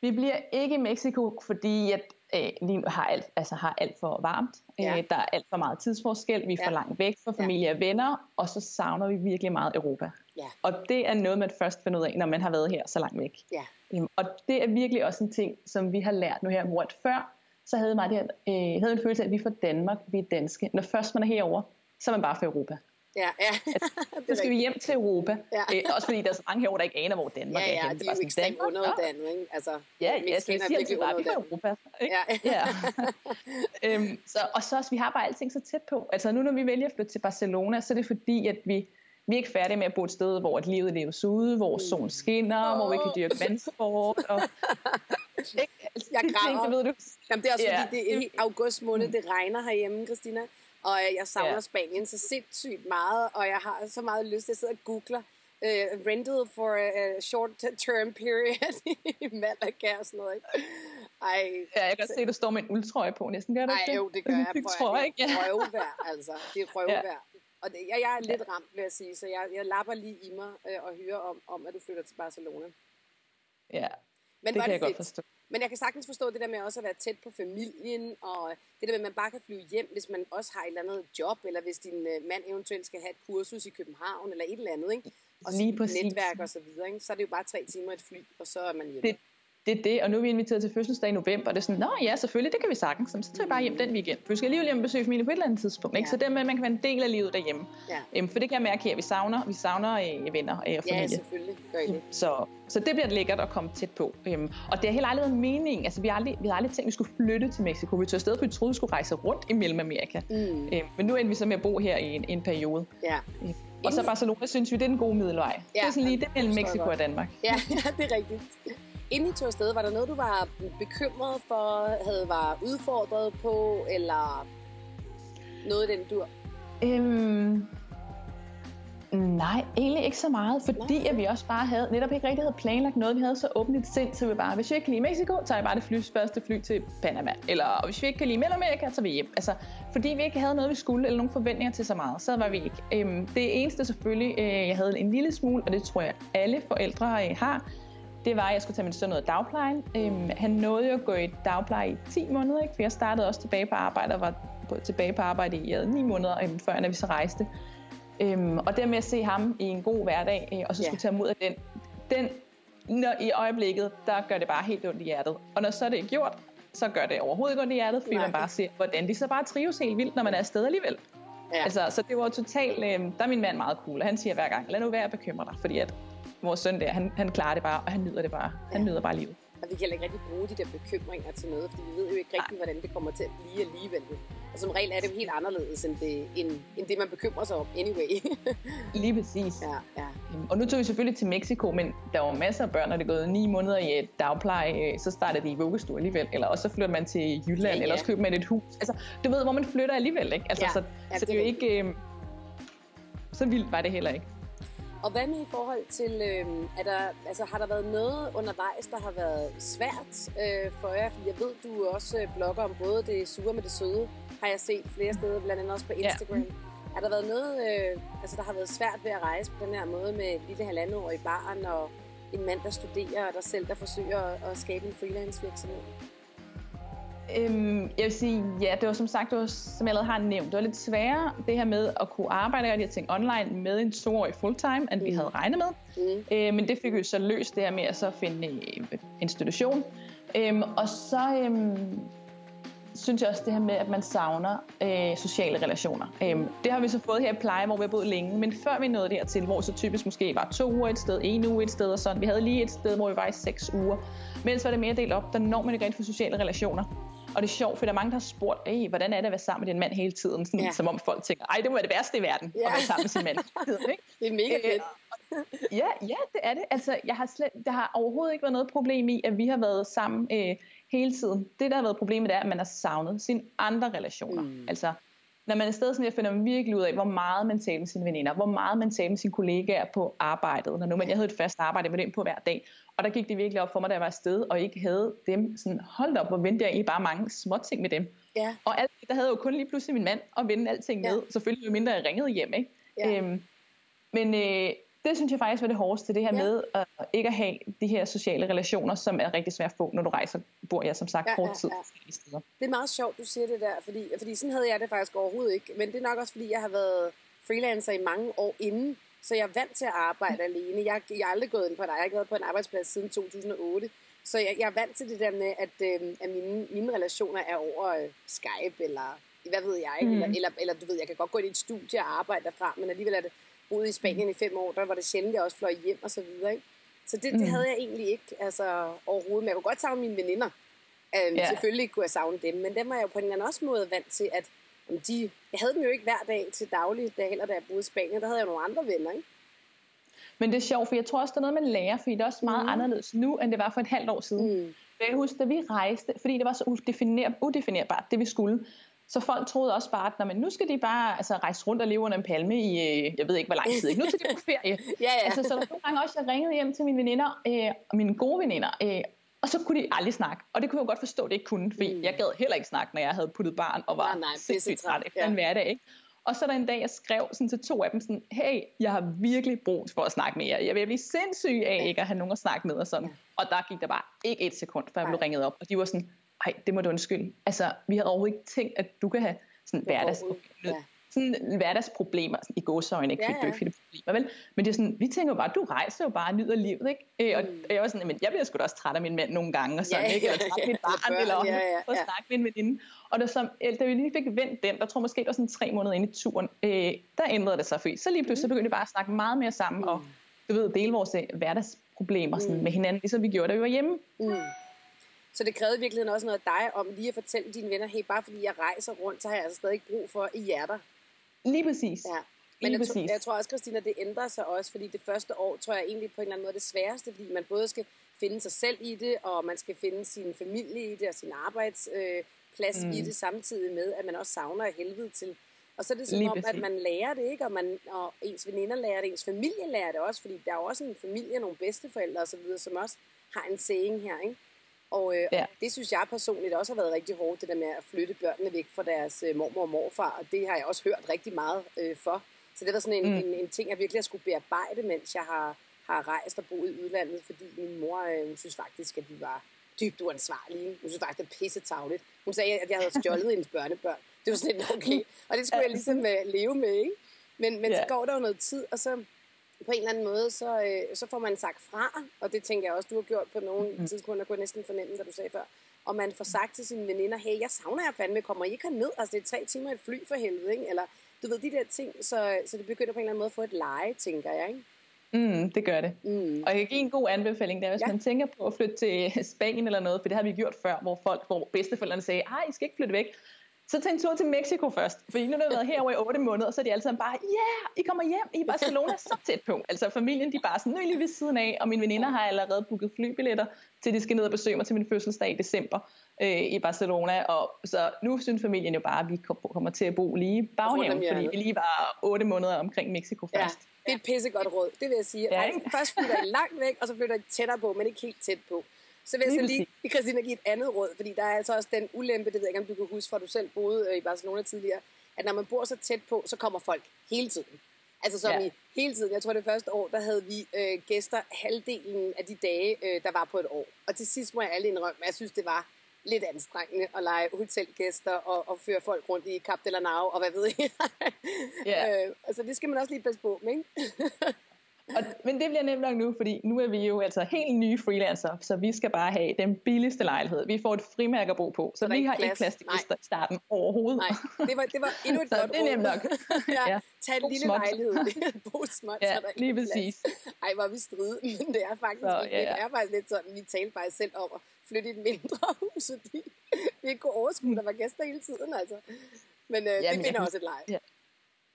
Vi bliver ikke i Mexico, fordi at, øh, lige har alt, altså har alt for varmt. Ja. Øh, der er alt for meget tidsforskel. Vi er ja. for langt væk fra familie ja. og venner, og så savner vi virkelig meget Europa. Ja. Og det er noget, man først finder ud af, når man har været her så langt væk. Ja. Øhm, og det er virkelig også en ting, som vi har lært nu her, at før, så havde man det her, øh, havde en følelse af, at vi er fra Danmark, vi er danske. Når først man er herover, så er man bare fra Europa. Ja, ja. altså, så skal vi hjem til Europa. Ja. Øh, også fordi der er så mange herovre, der ikke aner, hvor Danmark ja, ja, er. Ja, de er jo ekstremt underuddannet, ikke? Altså, ja, ja, så jeg siger bare, vi er Europa. Ikke? Ja. ja. øhm, så, og så også, vi har bare alting så tæt på. Altså nu, når vi vælger at flytte til Barcelona, så er det fordi, at vi, vi er ikke færdige med at bo et sted, hvor et livet leves ude, hvor mm. solen skinner, oh. hvor vi kan dyrke vandsport. Og, ikke? Altså, jeg græder. Det ved du. Jamen, det er også ja. fordi, det er august måned, det regner herhjemme, Christina. Og jeg savner ja. Spanien så sindssygt meget, og jeg har så meget lyst til at sidde og google uh, rented for a, short term period i Malaga og sådan noget. Ikke? Ej, ja, jeg kan se, at du står med en uldtrøje på næsten. Gør du Ej, jo, det gør jeg. Prøv, det er røvvær, altså. Det er røvvær. Ja. Og det, jeg, jeg er lidt ramt, vil jeg sige, så jeg, jeg lapper lige i mig øh, og hører om, om, at du flytter til Barcelona. Ja, Men det kan det jeg fedt. godt forstå. Men jeg kan sagtens forstå det der med også at være tæt på familien, og det der med, at man bare kan flyve hjem, hvis man også har et eller andet job, eller hvis din øh, mand eventuelt skal have et kursus i København, eller et eller andet, ikke? og Lige netværk og så videre, ikke? så er det jo bare tre timer et fly, og så er man hjemme. Det, det er det, og nu er vi inviteret til fødselsdag i november, og det er sådan, nå ja, selvfølgelig, det kan vi sagtens, så tager jeg bare hjem den weekend. For vi skal alligevel hjem og besøge familie på et eller andet tidspunkt, ikke? Ja. så det med, at man kan være en del af livet derhjemme. Ja. Øhm, for det kan jeg mærke her, vi savner, vi savner øh, venner øh, og familie. Ja, selvfølgelig, gør I det. Så, så det bliver lækkert at komme tæt på. Øhm, og det har heller aldrig været mening, altså vi har aldrig, vi har aldrig tænkt, at vi skulle flytte til Mexico. Vi tog afsted, for vi troede, vi skulle rejse rundt i Mellemamerika. Mm. Øhm, men nu endte vi så med at bo her i en, en periode. Ja. Øhm, og så Barcelona synes vi, det er den gode middelvej. Ja, det er sådan lige det mellem Mexico og Danmark. Ja, ja, det er rigtigt. Inden I tog afsted, var der noget, du var bekymret for, havde var udfordret på, eller noget i den dur? Øhm, nej, egentlig ikke så meget, fordi nej. at vi også bare havde, netop ikke rigtig havde planlagt noget. Vi havde så åbent et sind, så vi bare, hvis vi ikke kan lide Mexico, tager vi bare det fly, første fly til Panama. Eller hvis vi ikke kan lide Mellemamerika, så vi hjem. Altså, fordi vi ikke havde noget, vi skulle, eller nogle forventninger til så meget, så var vi ikke. Øhm, det eneste selvfølgelig, øh, jeg havde en lille smule, og det tror jeg alle forældre øh, har, det var, at jeg skulle tage min søn ud af dagplejen. Øhm, han nåede jo at gå i dagpleje i 10 måneder, ikke? for jeg startede også tilbage på arbejde og var tilbage på arbejde i ja, 9 måneder, øhm, før når vi så rejste. Øhm, og det med at se ham i en god hverdag, øh, og så skulle ja. tage mod af den, den når, i øjeblikket, der gør det bare helt ondt i hjertet. Og når så er det gjort, så gør det overhovedet ikke ondt i hjertet, fordi Nej. man bare ser, hvordan de så bare trives helt vildt, når man er afsted alligevel. Ja. Altså, så det var totalt, øh, der er min mand meget cool, og han siger hver gang, lad nu være at bekymre dig, fordi at vores søn der, han, han klarer det bare, og han nyder det bare. Ja. Han nyder bare livet. Og vi kan heller ikke rigtig bruge de der bekymringer til noget, fordi vi ved jo ikke rigtig, hvordan det kommer til at blive alligevel. Og som regel er det jo helt anderledes, end det, end, end det man bekymrer sig om anyway. Lige præcis. Ja, ja. Øhm, og nu tog vi selvfølgelig til Mexico, men der var masser af børn, når det er gået ni måneder i et dagpleje, øh, så startede de i vuggestue alligevel. Eller også så flytter man til Jylland, ja, ja. eller også køber man et hus. Altså, du ved, hvor man flytter alligevel, ikke? Altså, ja, så, ja, så det er jo ikke... Øh, så vildt var det heller ikke. Og hvad med i forhold til, øh, er der, altså, har der været noget undervejs, der har været svært øh, for jer? Fordi jeg ved, du også øh, blogger om både det sure med det søde, har jeg set flere steder, blandt andet også på Instagram. Ja. Har der været noget, øh, altså, der har været svært ved at rejse på den her måde med et lille halvandetårig barn og en mand, der studerer, og der selv der forsøger at, at skabe en freelance virksomhed? Øhm, jeg vil sige, ja, det var som sagt, det var, som jeg allerede har nævnt, det var lidt sværere det her med at kunne arbejde og de her ting online med en toårig fulltime, end mm. vi havde regnet med. Mm. Øh, men det fik vi så løst det her med at så finde en institution. Øhm, og så, øhm, synes jeg også det her med, at man savner øh, sociale relationer. Øhm, det har vi så fået her i pleje, hvor vi har boet længe, men før vi nåede dertil, hvor så typisk måske var to uger et sted, en uge et sted og sådan. Vi havde lige et sted, hvor vi var i seks uger. Mens var det mere delt op, der når man ikke rent for sociale relationer. Og det er sjovt, for der er mange, der har spurgt, hvordan er det at være sammen med din mand hele tiden? Sådan, ja. Som om folk tænker, ej, det må være det værste i verden, ja. at være sammen med sin mand. Ikke? Det er mega øh, fedt. Øh, ja, ja, det er det. Altså, jeg har slet, der har overhovedet ikke været noget problem i, at vi har været sammen øh, hele tiden. Det, der har været problemet, er, at man har savnet sine andre relationer. Mm. Altså, når man er sted sådan, jeg finder virkelig ud af, hvor meget man taler med sine veninder, hvor meget man taler med sine kollegaer på arbejdet, når nu man, jeg havde et fast arbejde, jeg var på hver dag, og der gik det virkelig op for mig, da jeg var afsted, og ikke havde dem sådan, holdt op, hvor ventede jeg i bare mange små ting med dem. Ja. Og alt, der havde jeg jo kun lige pludselig min mand og vende alting ja. med, selvfølgelig jo mindre jeg ringede hjem, ikke? Ja. Øhm, men øh, det synes jeg faktisk var det hårdeste, det her ja. med at ikke at have de her sociale relationer, som er rigtig svært at få, når du rejser, bor jeg som sagt ja, kort ja, tid ja. steder. Det er meget sjovt, du siger det der, fordi, fordi sådan havde jeg det faktisk overhovedet ikke. Men det er nok også, fordi jeg har været freelancer i mange år inden, så jeg er vant til at arbejde mm. alene. Jeg, jeg er aldrig gået ind på en, jeg har ikke været på en arbejdsplads siden 2008. Så jeg, jeg er vant til det der med, at, øh, at mine, mine relationer er over øh, Skype, eller hvad ved jeg, ikke? Mm. Eller, eller, eller du ved, jeg kan godt gå ind i et studie og arbejde derfra, men alligevel er det boet i Spanien i fem år, der var det sjældent, jeg også fløj hjem og så videre. Ikke? Så det, det mm. havde jeg egentlig ikke altså, overhovedet. Men jeg kunne godt savne mine veninder. Um, ja. Selvfølgelig kunne jeg savne dem, men dem var jeg jo på en eller anden også måde vant til, at om de, jeg havde dem jo ikke hver dag til daglig, da heller da jeg boede i Spanien, der havde jeg nogle andre venner, ikke? Men det er sjovt, for jeg tror også, der er noget, man lærer, fordi det er også meget mm. anderledes nu, end det var for et halvt år siden. Mm. Jeg husker, da vi rejste, fordi det var så udefinerbart, det vi skulle, så folk troede også bare, at når man, nu skal de bare altså, rejse rundt og leve under en palme i, øh, jeg ved ikke hvor lang tid, ikke? nu skal de på ferie. ja, ja. Altså, så der nogle gange også, jeg ringede hjem til mine veninder, øh, mine gode veninder, øh, og så kunne de aldrig snakke. Og det kunne jeg godt forstå, at det ikke kunne, fordi mm. jeg gad heller ikke snakke, når jeg havde puttet barn og var nej, nej, sindssygt træt efter ja. en hverdag. Ikke? Og så der en dag, jeg skrev sådan til to af dem sådan, hey, jeg har virkelig brug for at snakke med jer. Jeg vil blive sindssyg af ikke at have nogen at snakke med. Og, sådan. Ja. og der gik der bare ikke et sekund, før jeg blev ringet op. Og de var sådan, ej, det må du undskylde. Altså, vi havde overhovedet ikke tænkt, at du kan have sådan hverdagsproblemer. Ja. Sådan hverdagsproblemer, sådan i gåsøjne, ikke? Ja, ja. Fordi problemer, vel? Men det er sådan, vi tænker jo bare, du rejser jo bare og nyder livet, ikke? Øh, og, mm. og jeg var sådan, men jeg bliver sgu da også træt af min mand nogle gange, og sådan, ja, ikke? Eller træt af mit barn, eller ja, ja, ja. og snakke med en veninde. Og da, som, da vi lige fik vendt den, der tror måske, det var sådan tre måneder ind i turen, øh, der ændrede det sig, for så lige pludselig mm. begyndte vi bare at snakke meget mere sammen, mm. og du ved, dele vores øh, hverdagsproblemer sådan, mm. med hinanden, ligesom vi gjorde, da vi var hjemme. Mm. Så det krævede virkelig også noget af dig om lige at fortælle dine venner, hey, bare fordi jeg rejser rundt, så har jeg altså stadig brug for i hjerter. Lige præcis. Ja. Men jeg, tror, jeg tror også, Christina, det ændrer sig også, fordi det første år, tror jeg egentlig på en eller anden måde det sværeste, fordi man både skal finde sig selv i det, og man skal finde sin familie i det, og sin arbejdsplads øh, mm. i det, samtidig med, at man også savner helvede til. Og så er det som om, at man lærer det, ikke? Og, man, og ens veninder lærer det, ens familie lærer det også, fordi der er jo også en familie, nogle bedsteforældre osv., som også har en saying her, ikke? Og, øh, ja. det synes jeg personligt også har været rigtig hårdt, det der med at flytte børnene væk fra deres øh, mormor og morfar, og det har jeg også hørt rigtig meget øh, for. Så det var sådan en, mm. en, en ting, jeg virkelig har skulle bearbejde, mens jeg har, har rejst og boet i udlandet, fordi min mor øh, hun synes faktisk, at vi var dybt uansvarlige. Hun synes faktisk, det er pisse tavligt. Hun sagde, at jeg havde stjålet hendes børnebørn. Det var sådan lidt okay. Og det skulle jeg ligesom uh, leve med, ikke? Men, men yeah. så går der jo noget tid, og så på en eller anden måde, så, øh, så får man sagt fra, og det tænker jeg også, du har gjort på nogle mm. tidspunkter, kunne næsten fornemme, da du sagde før, og man får sagt til sine veninder, hey, jeg savner jer fandme, kommer I ikke ned? Altså, det er tre timer et fly for helvede, ikke? Eller, du ved, de der ting, så, så det begynder på en eller anden måde at få et leje, tænker jeg, ikke? Mm, det gør det. Mm. Og jeg kan give en god anbefaling, der hvis ja. man tænker på at flytte til Spanien eller noget, for det har vi gjort før, hvor folk, hvor bedsteforældrene sagde, ej, I skal ikke flytte væk. Så tag en tur til Mexico først, fordi nu har været herovre i 8 måneder, så er de alle sammen bare, ja, yeah, I kommer hjem i Barcelona så tæt på. Altså familien, de er bare sådan, nu er lige ved siden af, og mine veninder har allerede booket flybilletter, til de skal ned og besøge mig til min fødselsdag i december øh, i Barcelona. Og så nu synes familien jo bare, at vi kommer til at bo lige baghaven, fordi vi lige var 8 måneder omkring Mexico først. Ja, det er et pissegodt råd, det vil jeg sige. Ja, Først flytter I langt væk, og så flytter I tættere på, men ikke helt tæt på. Så vil jeg så lige, Christina, give et andet råd, fordi der er altså også den ulempe, det ved jeg ikke, om du kan huske, fra du selv boede øh, i Barcelona tidligere, at når man bor så tæt på, så kommer folk hele tiden. Altså som ja. i hele tiden. Jeg tror, det første år, der havde vi øh, gæster halvdelen af de dage, øh, der var på et år. Og til sidst må jeg alle indrømme, at jeg synes, det var lidt anstrengende at lege hotelgæster og, og føre folk rundt i Cap de la Nau, og hvad ved jeg. yeah. øh, altså det skal man også lige passe på med, ikke? Og, men det bliver nemt nok nu, fordi nu er vi jo altså helt nye freelancer, så vi skal bare have den billigste lejlighed. Vi får et frimærke at bo på, så, så vi har ikke plads til i starten overhovedet. Nej, det var, det var endnu et så godt det er nemt nok. ja, ja. Tag en lille småt. lejlighed. Bo småt, ja, så der lige præcis. Ej, hvor vi stride, men det er faktisk, så, ja, ja. det er faktisk lidt sådan, vi talte bare selv om at flytte i et mindre hus, fordi vi ikke kunne overskue, der var gæster hele tiden, altså. Men øh, Jamen, det finder også et leje. Ja.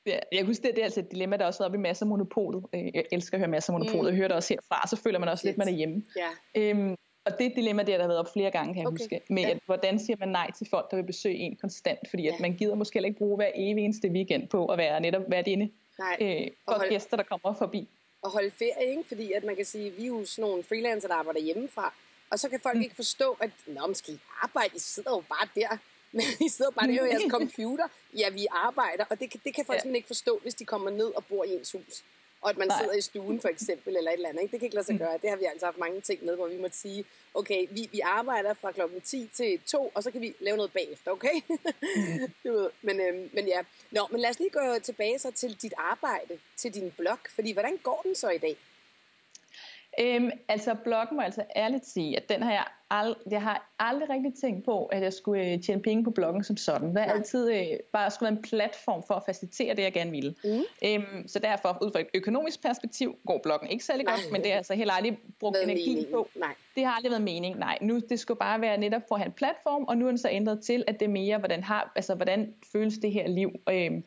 Ja, jeg kunne det, det er altså et dilemma, der også har oppe i masser af monopolet. Øh, jeg elsker at høre masser af monopolet. Mm. Jeg hører det også herfra, så føler man også lidt, man er hjemme. Ja. Øhm, og det dilemma, det har der været op flere gange, kan jeg okay. huske, med ja. at, hvordan siger man nej til folk, der vil besøge en konstant, fordi ja. at man gider måske ikke bruge hver evig eneste weekend på at være netop hvert inde nej. øh, for hold... gæster, der kommer forbi. Og holde ferie, ikke? fordi at man kan sige, vi er jo sådan nogle freelancer, der arbejder hjemmefra, og så kan folk mm. ikke forstå, at Nå, skal I arbejde? I sidder jo bare der. Men I sidder bare der ved jeres computer. Ja, vi arbejder, og det, det kan folk ja. ikke forstå, hvis de kommer ned og bor i ens hus. Og at man Nej. sidder i stuen for eksempel, eller et eller andet. Ikke? Det kan ikke lade sig mm. gøre. Det har vi altså haft mange ting med, hvor vi må sige, okay, vi, vi arbejder fra klokken 10 til 2, og så kan vi lave noget bagefter, okay? Mm. du ved. Men, øhm, men ja. Nå, men lad os lige gå tilbage så til dit arbejde, til din blog. Fordi hvordan går den så i dag? Øhm, altså bloggen må altså ærligt sige, at den har jeg, ald- jeg har aldrig rigtig tænkt på, at jeg skulle øh, tjene penge på bloggen som sådan. Det har altid øh, bare skulle være en platform for at facilitere det, jeg gerne ville. Mm. Øhm, så derfor, ud fra et økonomisk perspektiv, går bloggen ikke særlig godt, men det har altså heller aldrig brugt energi mening. på. Nej. Det har aldrig været mening. Nej, nu det skulle bare være netop for at have en platform, og nu er den så ændret til, at det er mere, hvordan, har, altså, hvordan føles det her liv. Øhm,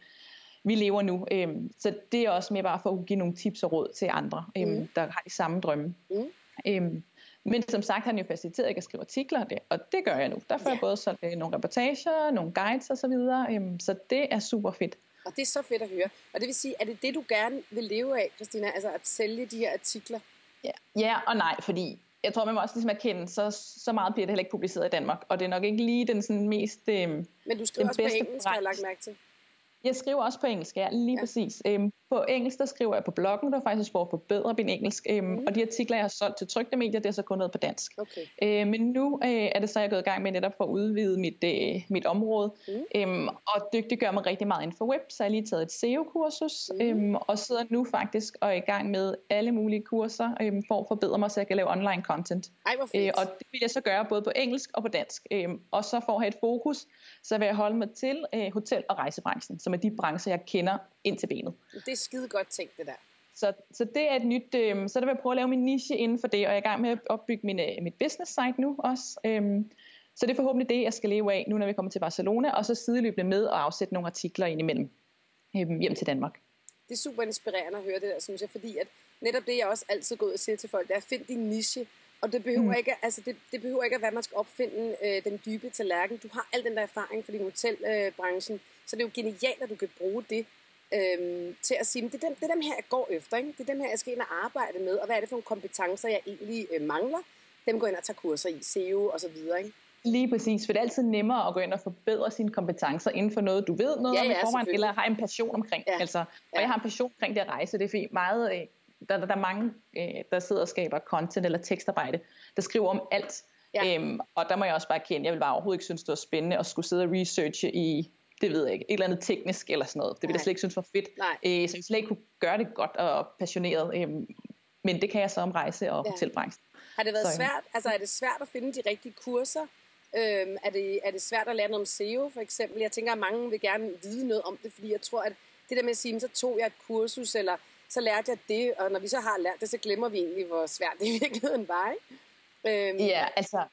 vi lever nu. Øhm, så det er også mere bare for at give nogle tips og råd til andre, øhm, mm. der har de samme drømme. Mm. Øhm, men som sagt har han jo faciliteret, at jeg kan skrive artikler, det, og det gør jeg nu. Der får ja. jeg både sådan, øh, nogle reportager, nogle guides osv., så, øhm, så det er super fedt. Og det er så fedt at høre. Og det vil sige, er det det, du gerne vil leve af, Christina? Altså at sælge de her artikler? Ja, ja og nej, fordi jeg tror, man må også ligesom erkende, så, så meget bliver det heller ikke publiceret i Danmark. Og det er nok ikke lige den sådan mest øhm, Men du skriver også på engelsk, har jeg lagt mærke til. Jeg skriver også på engelsk, ja, lige ja. præcis. Øhm, på engelsk, der skriver jeg på bloggen, der er faktisk for at forbedre min engelsk. Øhm, mm. Og de artikler, jeg har solgt til trygte medier, det er så kun noget på dansk. Okay. Øh, men nu øh, er det så, jeg er gået i gang med netop for at udvide mit, øh, mit område. Mm. Øhm, og dygtiggør mig rigtig meget inden for web, så jeg har lige taget et SEO-kursus. Mm. Øhm, og sidder nu faktisk og er i gang med alle mulige kurser øhm, for at forbedre mig, så jeg kan lave online content. Ej. Øh, og det vil jeg så gøre både på engelsk og på dansk. Øhm, og så for at have et fokus, så vil jeg holde mig til øh, hotel- og rejsebranchen, som er de brancher, jeg kender ind til benet. Det skide godt tænkt, det der. Så, så det er et nyt, øh, så der vil jeg prøve at lave min niche inden for det, og jeg er i gang med at opbygge min, øh, mit business site nu også. Øhm, så det er forhåbentlig det, jeg skal leve af, nu når vi kommer til Barcelona, og så sideløbende med at afsætte nogle artikler ind imellem øhm, hjem til Danmark. Det er super inspirerende at høre det der, synes jeg, fordi at netop det, jeg også altid går ud og siger til folk, det er at finde din niche, og det behøver, mm. ikke, altså det, det behøver ikke at være, at man skal opfinde øh, den dybe tallerken. Du har al den der erfaring fra din hotelbranchen, øh, så det er jo genialt, at du kan bruge det øh, til at sige, det er, dem, det er dem her, jeg går efter. Ikke? Det er dem her, jeg skal ind og arbejde med, og hvad er det for nogle kompetencer, jeg egentlig øh, mangler? Dem går ind og tager kurser i, SEO og så videre. Ikke? Lige præcis, for det er altid nemmere at gå ind og forbedre sine kompetencer inden for noget, du ved noget ja, ja, om i forvejen, eller har en passion omkring. Ja. Altså, og ja. jeg har en passion omkring det at rejse, det er fordi meget... Øh, der, der, der er mange, øh, der sidder og skaber content eller tekstarbejde, der skriver om alt. Ja. Øhm, og der må jeg også bare kende, jeg vil bare overhovedet ikke synes, det var spændende at skulle sidde og researche i, det ved jeg ikke, et eller andet teknisk eller sådan noget. Det vil jeg slet ikke synes var fedt. Øh, så jeg slet ikke kunne gøre det godt og passioneret. Øhm, men det kan jeg så om rejse og ja. hotelbranchen. Har det været så, svært? Altså er det svært at finde de rigtige kurser? Øhm, er, det, er det svært at lære noget om SEO for eksempel? Jeg tænker, at mange vil gerne vide noget om det, fordi jeg tror, at det der med at sige, så tog jeg et kursus, eller så lærte jeg det, og når vi så har lært det, så glemmer vi egentlig, hvor svært det i virkeligheden var. Ikke? Øhm, ja, altså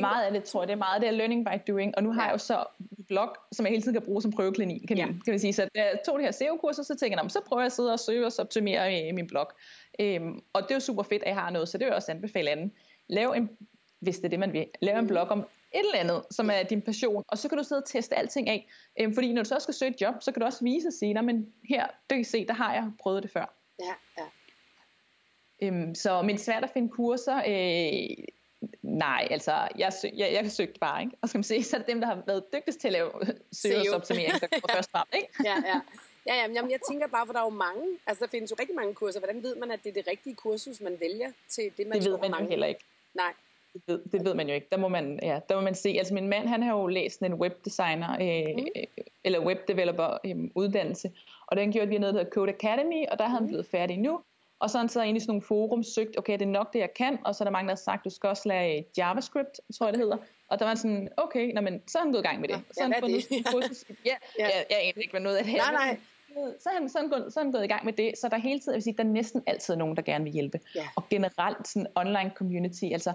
meget af det, tror jeg, det er meget det er learning by doing, og nu har ja. jeg jo så en blog, som jeg hele tiden kan bruge som prøvekanin, kan, ja. kan man sige. Så jeg tog det her SEO-kurser, så tænkte jeg, så prøver jeg at sidde og søge og optimere min blog. Øhm, og det er jo super fedt, at jeg har noget, så det vil jeg også anbefale anden. Lav en, hvis det er det, man vil, lav en mm. blog om et eller andet, som er din passion, og så kan du sidde og teste alting af. Øhm, fordi når du så skal søge et job, så kan du også vise og sige, men her, det kan se, der har jeg prøvet det før. Ja, ja. Øhm, så, men svært at finde kurser, øh, nej, altså, jeg, søg, jeg, jeg søgte bare, ikke? Og skal man se, så er det dem, der har været dygtigst til at lave søgeoptimering, der går først frem, ikke? ja, ja. Ja, ja, jamen, jeg tænker bare, for der er jo mange, altså der findes jo rigtig mange kurser. Hvordan ved man, at det er det rigtige kursus, man vælger til det, man Det ved man mange? jo heller ikke. Nej. Det ved, det ved man jo ikke. Der må man, ja, der må man se. Altså min mand, han har jo læst en webdesigner, øh, mm. eller webdeveloper øh, uddannelse, og den gjorde vi noget, der hedder Code Academy, og der har han mm. blevet færdig nu. Og så har ind i sådan nogle forum søgt, okay, det er nok det, jeg kan, og så er der mange, der har sagt, du skal også lære JavaScript, tror jeg det hedder. Og der var sådan, okay, nå, men, så er han gået i gang med det. Så ja, han fundet det? kursus. Ja, ja. Jeg, jeg aner ikke, hvad noget af det her Nej, nej. så er, han, så, er han gået, så er han gået i gang med det. Så der er hele tiden, jeg vil sige, der er næsten altid nogen, der gerne vil hjælpe. Ja. Og generelt sådan online community, altså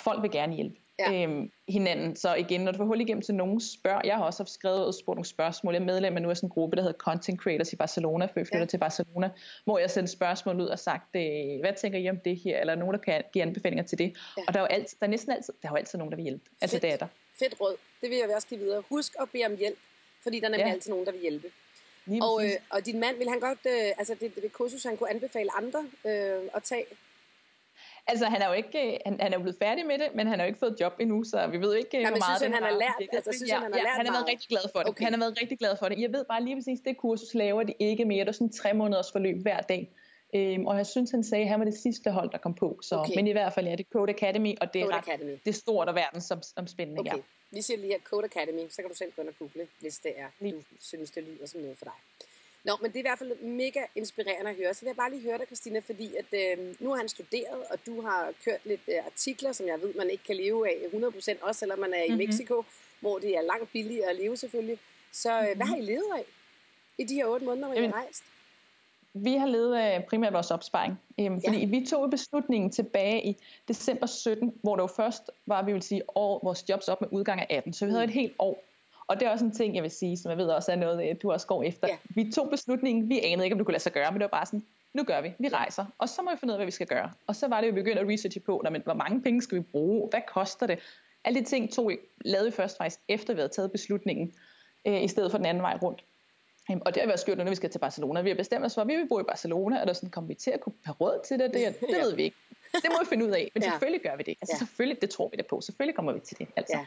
folk vil gerne hjælpe Ja. øhm, hinanden. Så igen, når du får hul igennem til nogen, spørg. Jeg har også haft skrevet og spurgt nogle spørgsmål. Jeg er medlem af nu af sådan en gruppe, der hedder Content Creators i Barcelona, før jeg flytter Ja. til Barcelona, hvor jeg sendte spørgsmål ud og sagt, øh, hvad tænker I om det her? Eller nogen, der kan give anbefalinger til det. Ja. Og der er jo altid, der er næsten altid, der er jo altid nogen, der vil hjælpe. Altså Fedt. det er der. Fedt råd. Det vil jeg også give videre. Husk at bede om hjælp, fordi der er nemlig Ja. altid nogen, der vil hjælpe. Lige Og, øh, og din mand, vil han godt, øh, altså det, det kursus, han kunne anbefale andre øh, at tage? Altså, han er jo ikke, øh, han, han er blevet færdig med det, men han har jo ikke fået job endnu, så vi ved ikke, øh, men hvor meget synes han, han har lært- altså, synes ja, han, han har ja, lært han har været meget? rigtig glad for det. Okay. Han har været rigtig glad for det. Jeg ved bare lige præcis, det kursus laver de ikke mere. Det er sådan tre måneders forløb hver dag. Øhm, og jeg synes, han sagde, at han var det sidste hold, der kom på. Så, Okay. Men i hvert fald, ja, det er Code Academy, og det er, Code ret, Academy. det er stort og verdensomspændende. Okay. Ja. Vi siger lige her Code Academy, så kan du selv gå ind og google, hvis det er, Lige du synes, det lyder som noget for dig. Nå, men det er i hvert fald mega inspirerende at høre. Så vil jeg bare lige høre dig, Christina, fordi at, øh, nu har han studeret, og du har kørt lidt øh, artikler, som jeg ved, man ikke kan leve af 100%, også selvom man er i Mhm. Mexico, hvor det er langt billigere at leve selvfølgelig. Så øh, hvad har I levet af i de her otte måneder, hvor I har Jamen, rejst? Vi har levet af primært vores opsparing. Øhm, fordi Ja. vi tog beslutningen tilbage i december 17, hvor det jo først var, vi vil sige, år, vores jobs op med udgang af 18. Så vi havde Mm. et helt år. Og det er også en ting, jeg vil sige, som jeg ved også er noget, øh, du også går efter. Ja. Vi tog beslutningen, vi anede ikke, om det kunne lade sig gøre, men det var bare sådan, nu gør vi, vi rejser. Og så må vi finde ud af, hvad vi skal gøre. Og så var det, vi begyndte at researche på, "Nå, men, hvor mange penge skal vi bruge, hvad koster det? Alle de ting tog, lavede vi først faktisk, efter vi havde taget beslutningen, øh, i stedet for den anden vej rundt. Øhm, Og det har vi også gjort, når vi skal til Barcelona. Vi har bestemt os for, at vi vil bo i Barcelona, og der er sådan, kommer vi til at kunne have råd til det? Det, det ved vi ikke. Det må vi finde ud af. Men selvfølgelig gør vi det. Altså selvfølgelig, det tror vi da på. Selvfølgelig kommer vi til det. Altså.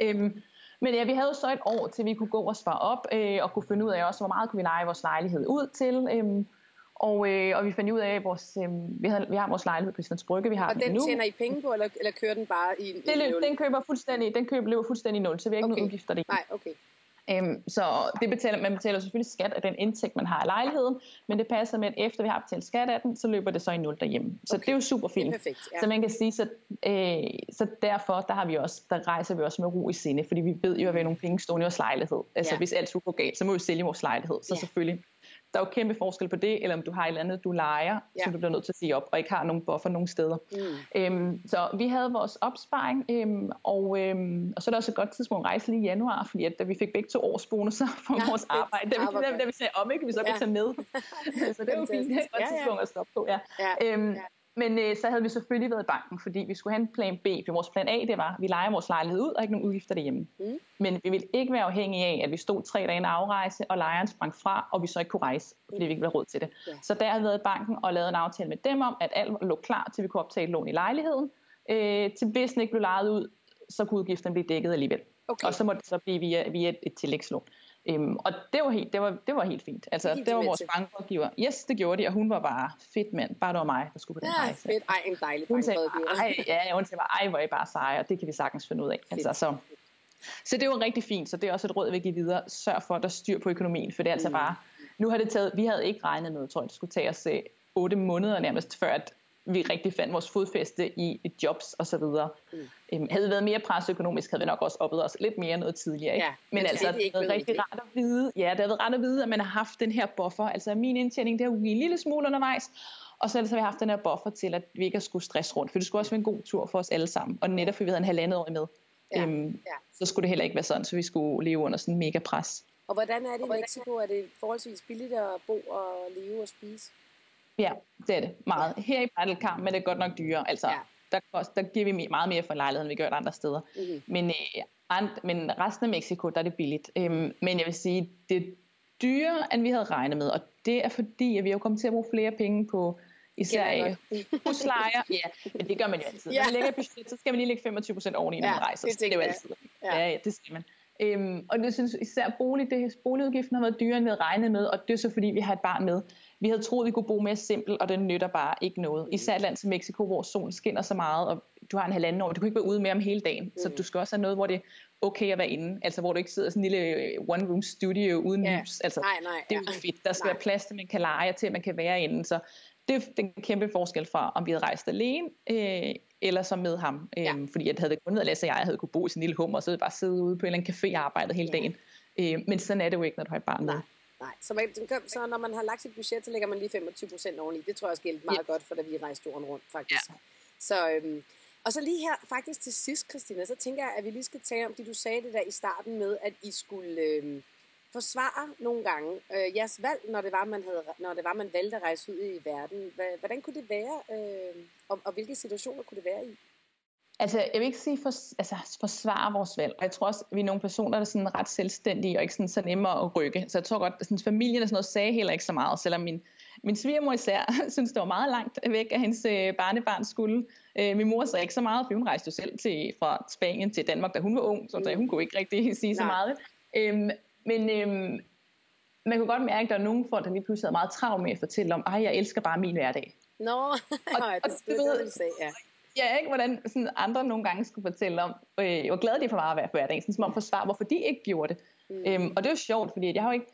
Ja. Øhm, men ja, vi havde så et år, til vi kunne gå og spare op, øh, og kunne finde ud af også, hvor meget kunne vi lege vores lejlighed ud til. Øhm, og, øh, og vi fandt ud af, at vores, øh, vi, havde, vi har vores lejlighed på Islands Brygge, vi har Og den den nu. tjener I penge på, eller, eller kører den bare i, det i løb, nul? den køber fuldstændig, den køber løber fuldstændig i nul, så vi har ikke Okay. nogen udgifter det. Nej, okay. Øhm, så det betaler, man betaler selvfølgelig skat af den indtægt, man har af lejligheden, men det passer med, at efter vi har betalt skat af den, så løber det så i nul derhjemme. Så Okay. det er jo super fint. er perfekt. Ja. Så man kan sige, så, øh, så derfor der har vi også, der rejser vi også med ro i sinde, fordi vi ved jo, at vi har nogle penge stående i vores lejlighed. Altså Ja. hvis alt skulle gå galt, så må vi sælge vores lejlighed. Så Ja. selvfølgelig, der er jo kæmpe forskel på det, eller om du har et eller andet, du leger, Ja. som du bliver nødt til at sige op, og ikke har nogen buffer nogen steder. Mm. Øhm, så vi havde vores opsparing, øhm, og, øhm, og så er der også et godt tidspunkt at rejse lige i januar, fordi at, da vi fik begge to års bonusser for Ja, vores fedt. arbejde, da Ah, hvor vi, da, da vi sagde om, ikke, vi så Ja. kunne tage med. så det var fint, det er et godt Ja, ja. tidspunkt at stoppe på. Ja. Ja. Øhm, Ja. Men øh, så havde vi selvfølgelig været i banken, fordi vi skulle have en plan B. For vores plan A, det var, at vi leger vores lejlighed ud og ikke nogen udgifter derhjemme. Mm. Men vi ville ikke være afhængige af, at vi stod tre dage en afrejse, og lejeren sprang fra, og vi så ikke kunne rejse, fordi vi ikke havde råd til det. Ja. Så der havde vi været i banken og lavet en aftale med dem om, at alt lå klar, til vi kunne optage lån i lejligheden. Øh, til hvis den ikke blev lejet ud, så kunne udgifterne blive dækket alligevel. Okay. Og så må det så blive via, via et, et tillægslån. Øhm, og det var, helt, det, var, det var helt fint. Altså, Det det de var vores bankrådgiver. Yes, det gjorde de, og hun var bare fedt mand. Bare det var mig, der skulle på den Ja, rejse. fedt. Ej, en dejlig Hun sagde, ej, ja, hun sagde bare, ej, hvor I bare seje, og det kan vi sagtens finde ud af. Altså, så, så det var rigtig fint, så det er også et råd, jeg vil give videre. Sørg for, at der er styr på økonomien, for det er altså Mm. bare, nu har det taget, vi havde ikke regnet med, tror jeg, det skulle tage os øh, otte måneder nærmest, før at vi rigtig fandt vores fodfæste i jobs og så videre. Mm. Øhm, havde vi været mere pres økonomisk, havde vi nok også oplevet os lidt mere noget tidligere. Ikke? Ja, men men altså, det ikke er blev rigtig det. rart at vide, ja, det har været rart at vide, at man har haft den her buffer. Altså min indtjening, det har jo en lille smule undervejs, og så har vi haft den her buffer til, at vi ikke har skulle stresse rundt, for det skulle også være en god tur for os alle sammen. Og netop fordi vi havde en halvandet år med, Ja, øhm, ja. så skulle det heller ikke være sådan, så vi skulle leve under sådan en mega pres. Og hvordan er det i Mexico? Er det forholdsvis billigt at bo og leve og spise? Ja, det er det meget. Her i Battle men det er godt nok dyrere. Altså, Ja. der, kost, der giver vi meget mere for en lejlighed, end vi gør andre steder. Mhm. Men, øh, and, men resten af Mexico, der er det billigt. Øhm, men jeg vil sige, det er dyrere, end vi havde regnet med. Og det er fordi, at vi har kommet til at bruge flere penge på især huslejer. Ja, men det gør man jo altid. Ja. Når man lægger et budget, så skal man lige lægge 25 procent oveni, når Ja, man rejser. det Så det er jo altid. Ja. Ja, ja, det skal man. Øhm, og det synes især bolig, det, boligudgiften har været dyrere, end vi havde regnet med, og det er så fordi, vi har et barn med. Vi havde troet, vi kunne bo mere simpelt, og det nytter bare ikke noget. Især et land som Mexico, hvor solen skinner så meget, og du har en halvanden år, du kan ikke være ude med om hele dagen. Mm. Så du skal også have noget, hvor det er okay at være inde. Altså hvor du ikke sidder i sådan en lille one-room studio uden Ja. lys. Altså, Nej, nej. det er jo fedt. Der skal Nej. være plads til, man kan lege, til at man kan være inde. Så det er den kæmpe forskel fra, om vi havde rejst alene, øh, eller så med ham. Øh, ja. Fordi at havde det kun været Lasse og jeg havde kunne bo i sin lille hummer, og så havde bare sidde ude på en eller anden café og arbejdet hele ja. dagen. Øh, men sådan er det jo ikke, når du har et barn med. Nej, så, man, så når man har lagt sit budget, så lægger man lige 25 procent oveni. Det tror jeg også gælder meget ja. godt, for da vi rejste jorden rundt, faktisk. Ja. Så, øhm, og så lige her, faktisk til sidst, Christina, så tænker jeg, at vi lige skal tale om det, du sagde det der i starten med, at I skulle øhm, forsvare nogle gange øh, jeres valg, når det, var, man havde, når det var, man valgte at rejse ud i verden. Hvordan kunne det være, øh, og, og hvilke situationer kunne det være i? Altså, jeg vil ikke sige for, altså, forsvare vores valg. Jeg tror også, at vi er nogle personer, der er sådan ret selvstændige og ikke sådan, så nemme at rykke. Så jeg tror godt, at familien og sådan noget sagde heller ikke så meget, selvom min, min svigermor især synes, det var meget langt væk, at hendes øh, barnebarn skulle. Øh, min mor sagde ikke så meget, for hun rejste jo selv til, fra Spanien til Danmark, da hun var ung, så mm. hun kunne ikke rigtig sige Nej. så meget. Øhm, men øhm, man kunne godt mærke, at der er nogle folk, der lige pludselig havde meget travlt med at fortælle om, at jeg elsker bare min hverdag. Nå, og, og, det, det, det, det, det, ja ja, ikke, hvordan sådan andre nogle gange skulle fortælle om, øh, hvor glade de for meget at være hverdagen, sådan som om forsvar, hvorfor de ikke gjorde det. Mm. Øhm, og det var sjovt, fordi jeg har jo ikke,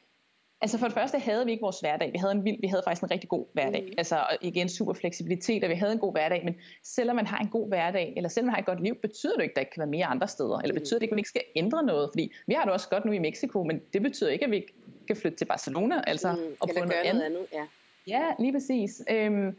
altså for det første havde vi ikke vores hverdag, vi havde, en vild, vi havde faktisk en rigtig god hverdag, mm. altså igen super fleksibilitet, og vi havde en god hverdag, men selvom man har en god hverdag, eller selvom man har et godt liv, betyder det ikke, at der ikke kan være mere andre steder, eller betyder det ikke, at man ikke skal ændre noget, fordi vi har det også godt nu i Mexico, men det betyder ikke, at vi ikke kan flytte til Barcelona, altså, mm. og få noget, andet. andet. Ja. Ja, lige præcis. Øhm,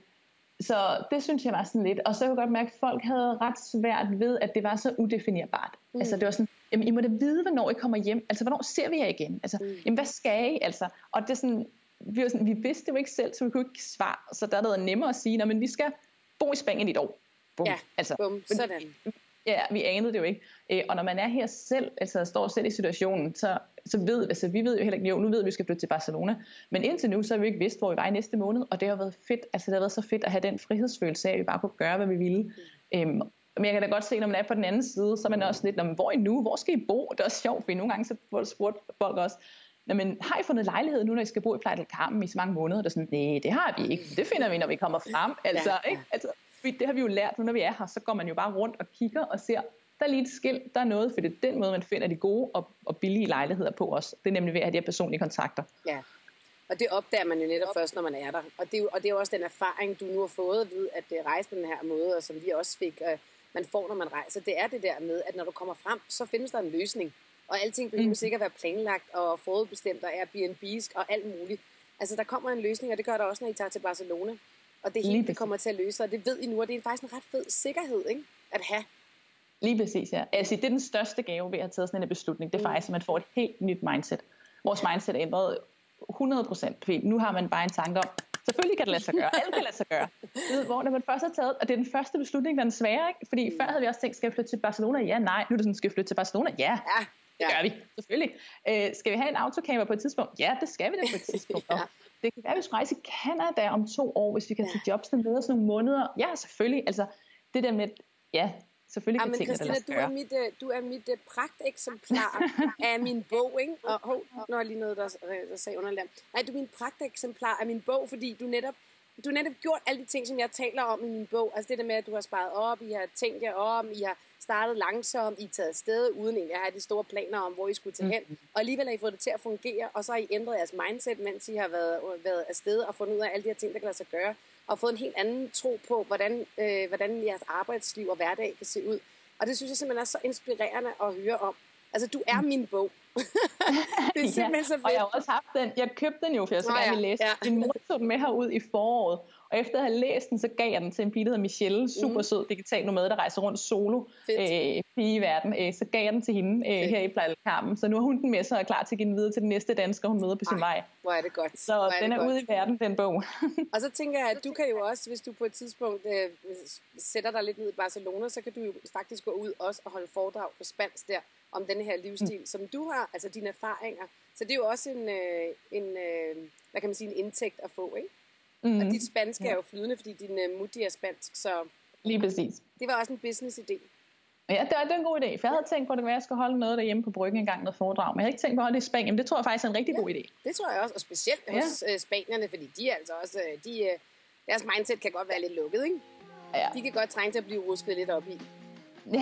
så det synes jeg var sådan lidt. Og så kunne jeg godt mærke, at folk havde ret svært ved, at det var så udefinerbart. Mm. Altså det var sådan, jamen I må da vide, hvornår I kommer hjem. Altså hvornår ser vi jer igen? Altså, mm. jamen hvad skal I? Altså, og det er sådan, vi, var sådan, vi vidste jo ikke selv, så vi kunne ikke svare. Så der er det nemmere at sige, men vi skal bo i Spanien i et år. Bum. Ja, altså, bum, sådan. Ja, vi anede det jo ikke. Øh, og når man er her selv, altså står selv i situationen, så, så ved, altså vi ved jo heller ikke, jo nu ved vi, at vi skal flytte til Barcelona, men indtil nu, så har vi ikke vidst, hvor vi var i næste måned, og det har været fedt, altså det har været så fedt at have den frihedsfølelse af, at vi bare kunne gøre, hvad vi ville. Mm. Øhm, men jeg kan da godt se, når man er på den anden side, så er man også lidt, hvor er I nu? Hvor skal I bo? Det er også sjovt, fordi nogle gange så spurgte folk også, men har I fundet lejlighed nu, når I skal bo i Playa del Carmen i så mange måneder? Det er sådan, nej, det har vi ikke. Det finder vi, når vi kommer frem. Altså, ja, ja. Ikke? altså det har vi jo lært nu, når vi er her, så går man jo bare rundt og kigger og ser, der er lige et skilt, der er noget, for det er den måde, man finder de gode og, og billige lejligheder på os. Det er nemlig ved at have de her personlige kontakter. Ja, og det opdager man jo netop først, når man er der. Og det er jo, og det er jo også den erfaring, du nu har fået ved at det rejse på den her måde, og som vi også fik, uh, man får, når man rejser. Det er det der med, at når du kommer frem, så findes der en løsning. Og alting behøver mm. sikkert være planlagt og forudbestemt, og Airbnb's og alt muligt. Altså, der kommer en løsning, og det gør der også, når I tager til Barcelona. Og det hele det kommer til at løse, og det ved I nu, og det er faktisk en ret fed sikkerhed ikke? at have. Lige præcis, ja. Altså, det er den største gave ved at have taget sådan en beslutning. Det er mm. faktisk, at man får et helt nyt mindset. Vores mindset er ændret 100 procent. Nu har man bare en tanke om, selvfølgelig kan det lade sig gøre. Alt kan lade sig gøre. Ved, hvor når man først har taget, og det er den første beslutning, der er den svære, ikke? Fordi mm. før havde vi også tænkt, skal vi flytte til Barcelona? Ja, nej. Nu er det sådan, skal vi flytte til Barcelona? Ja. ja. Det gør vi, selvfølgelig. Øh, skal vi have en autocamper på et tidspunkt? Ja, det skal vi da på et tidspunkt. ja. Det kan være, at vi skal rejse i Canada om to år, hvis vi kan ja. tage jobs med os nogle måneder. Ja, selvfølgelig. Altså, det der med, ja, selvfølgelig kan ja, tingene Christina, du er mit, du er mit uh, pragteksemplar af min bog, ikke? Og oh, nu er lige noget, der, der sagde underligt. Nej, du er min pragteksemplar af min bog, fordi du netop du har netop gjort alle de ting, som jeg taler om i min bog. Altså det der med, at du har sparet op, I har tænkt jer om, I har startet langsomt, I er taget afsted, uden egentlig at have de store planer om, hvor I skulle tage hen. Mm. Og alligevel har I fået det til at fungere, og så har I ændret jeres mindset, mens I har været, været afsted og fundet ud af alle de her ting, der kan lade sig gøre. Og fået en helt anden tro på, hvordan, øh, hvordan jeres arbejdsliv og hverdag kan se ud. Og det synes jeg simpelthen er så inspirerende at høre om. Altså, du er min bog. det er simpelthen ja, så fedt. Og jeg har også haft den. Jeg købte den jo, for jeg så gerne ville læse. Ja. Min mor tog den med herud i foråret. Og efter at have læst den, så gav jeg den til en pige, der hedder Michelle. Super mm. sød digital nomade, der rejser rundt solo øh, i verden. Øh, så gav jeg den til hende øh, her i Plejlkarmen. Så nu har hun den med sig og er klar til at give den videre til den næste dansker, hun møder på sin Ej, vej. Hvor er det godt. Så er den er godt. ude i verden, den bog. og så tænker jeg, at du kan jo også, hvis du på et tidspunkt øh, sætter dig lidt ned i Barcelona, så kan du jo faktisk gå ud også og holde foredrag på spansk der om den her livsstil, mm. som du har, altså dine erfaringer. Så det er jo også en, øh, en øh, hvad kan man sige, en indtægt at få, ikke? Mm. Og dit spansk ja. er jo flydende, fordi din uh, mutti er spansk, så... Lige præcis. Det var også en business-idé. Ja, det er, det en god idé, for jeg havde tænkt på, at det være, at jeg skulle holde noget derhjemme på bryggen en gang noget foredrag, men jeg havde ikke tænkt på at holde det i Spanien, men det tror jeg faktisk er en rigtig ja, god idé. Det tror jeg også, og specielt ja. hos uh, spanierne, fordi de er altså også, uh, de, uh, deres mindset kan godt være lidt lukket, ikke? Ja. De kan godt trænge til at blive rusket lidt op i. ja,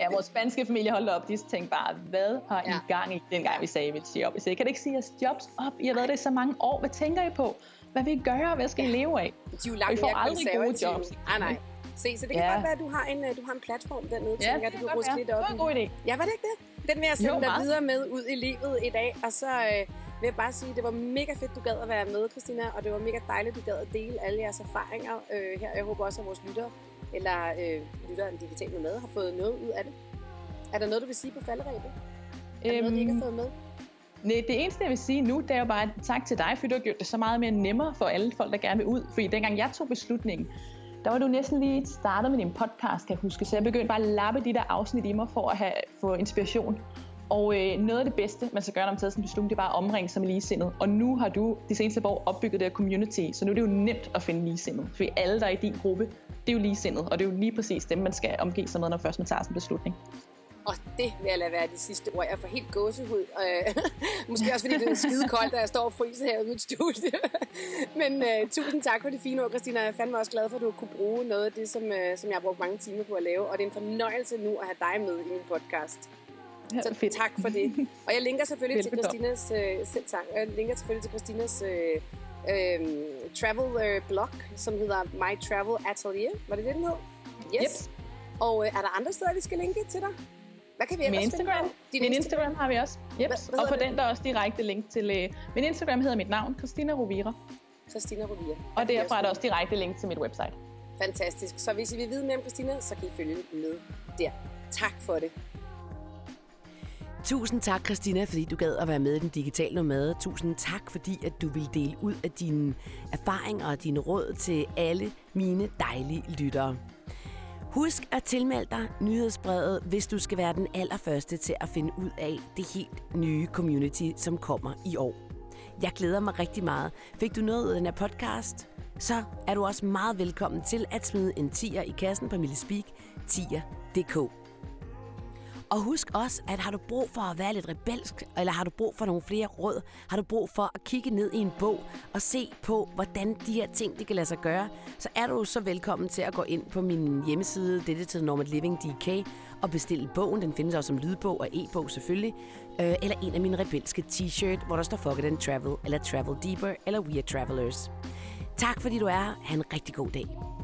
ja, vores spanske familie holdt op, de tænkte bare, hvad har I gang i, dengang vi sagde, at vi vil sige op? Jeg sagde, kan det ikke sige jeres jobs op? I har været det i så mange år, hvad tænker I på? hvad vil I gøre? Hvad skal I leve af? De er jo langt I får aldrig gode jobs. Ah, nej. Se, så det kan Ja. godt være, at du har en, øh, du har en platform dernede, Ja, tænker, det du kan ruske lidt Det op var en god idé. Ja, var det ikke det? Den vil jeg sende Jo, dig meget. videre med ud i livet i dag, og så øh, vil jeg bare sige, at det var mega fedt, du gad at være med, Christina, og det var mega dejligt, du gad at dele alle jeres erfaringer øh, her. Jeg håber også, at vores lyttere, eller øh, lyttere af en digital nomade, har fået noget ud af det. Er der noget, du vil sige på falderæbet? Er der noget, de ikke har fået med? Nej, det eneste, jeg vil sige nu, det er jo bare tak til dig, fordi du har gjort det så meget mere nemmere for alle folk, der gerne vil ud. Fordi dengang jeg tog beslutningen, der var du næsten lige startet med din podcast, kan jeg huske. Så jeg begyndte bare at lappe de der afsnit i mig for at have, få inspiration. Og øh, noget af det bedste, man skal gøre, når man tager sådan en beslutning, det er bare at omringe sig med ligesindede. Og nu har du de seneste år opbygget det her community, så nu er det jo nemt at finde ligesindede. Fordi alle, der er i din gruppe, det er jo ligesindede, og det er jo lige præcis dem, man skal omgive sig med, når først man tager sådan en beslutning. Og det vil jeg lade være de sidste ord. Jeg får helt gåsehud. Øh, måske også fordi det er skide koldt, da jeg står og fryser herude i mit studie. Men øh, tusind tak for det fine ord, Christina. Jeg er fandme også glad for, at du kunne bruge noget af det, som, øh, som jeg har brugt mange timer på at lave. Og det er en fornøjelse nu at have dig med i min podcast. Så fedt. tak for det. Og jeg linker selvfølgelig til. Christinas øh, selv tak. Jeg linker selvfølgelig til Christinas øh, øh, travel øh, blog, som hedder My Travel Atelier. Var det det, den hed? Yes. Yep. Og øh, er der andre steder, vi skal linke til dig? Hvad kan vi Min Instagram. Min Instagram har vi også. Yep. Hvad- og på den der er også direkte link til... Øh, min Instagram hedder mit navn, Christina Rovira. Christina Rovia. Og derfra er der også direkte link til mit website. Fantastisk. Så hvis I vil vide mere om Christina, så kan I følge med der. Tak for det. Tusind tak, Christina, fordi du gad at være med i den digitale nomade. Tusind tak, fordi at du vil dele ud af dine erfaringer og dine råd til alle mine dejlige lyttere. Husk at tilmelde dig nyhedsbrevet, hvis du skal være den allerførste til at finde ud af det helt nye community, som kommer i år. Jeg glæder mig rigtig meget. Fik du noget ud af den her podcast, så er du også meget velkommen til at smide en tier i kassen på Mille Speak, tier.dk. Og husk også, at har du brug for at være lidt rebelsk, eller har du brug for nogle flere råd, har du brug for at kigge ned i en bog og se på, hvordan de her ting de kan lade sig gøre, så er du så velkommen til at gå ind på min hjemmeside, dette til Normal Living DK, og bestille bogen. Den findes også som lydbog og e-bog selvfølgelig. Øh, eller en af mine rebelske t-shirt, hvor der står Fuck it and Travel, eller Travel Deeper, eller We are Travelers. Tak fordi du er her. Ha' en rigtig god dag.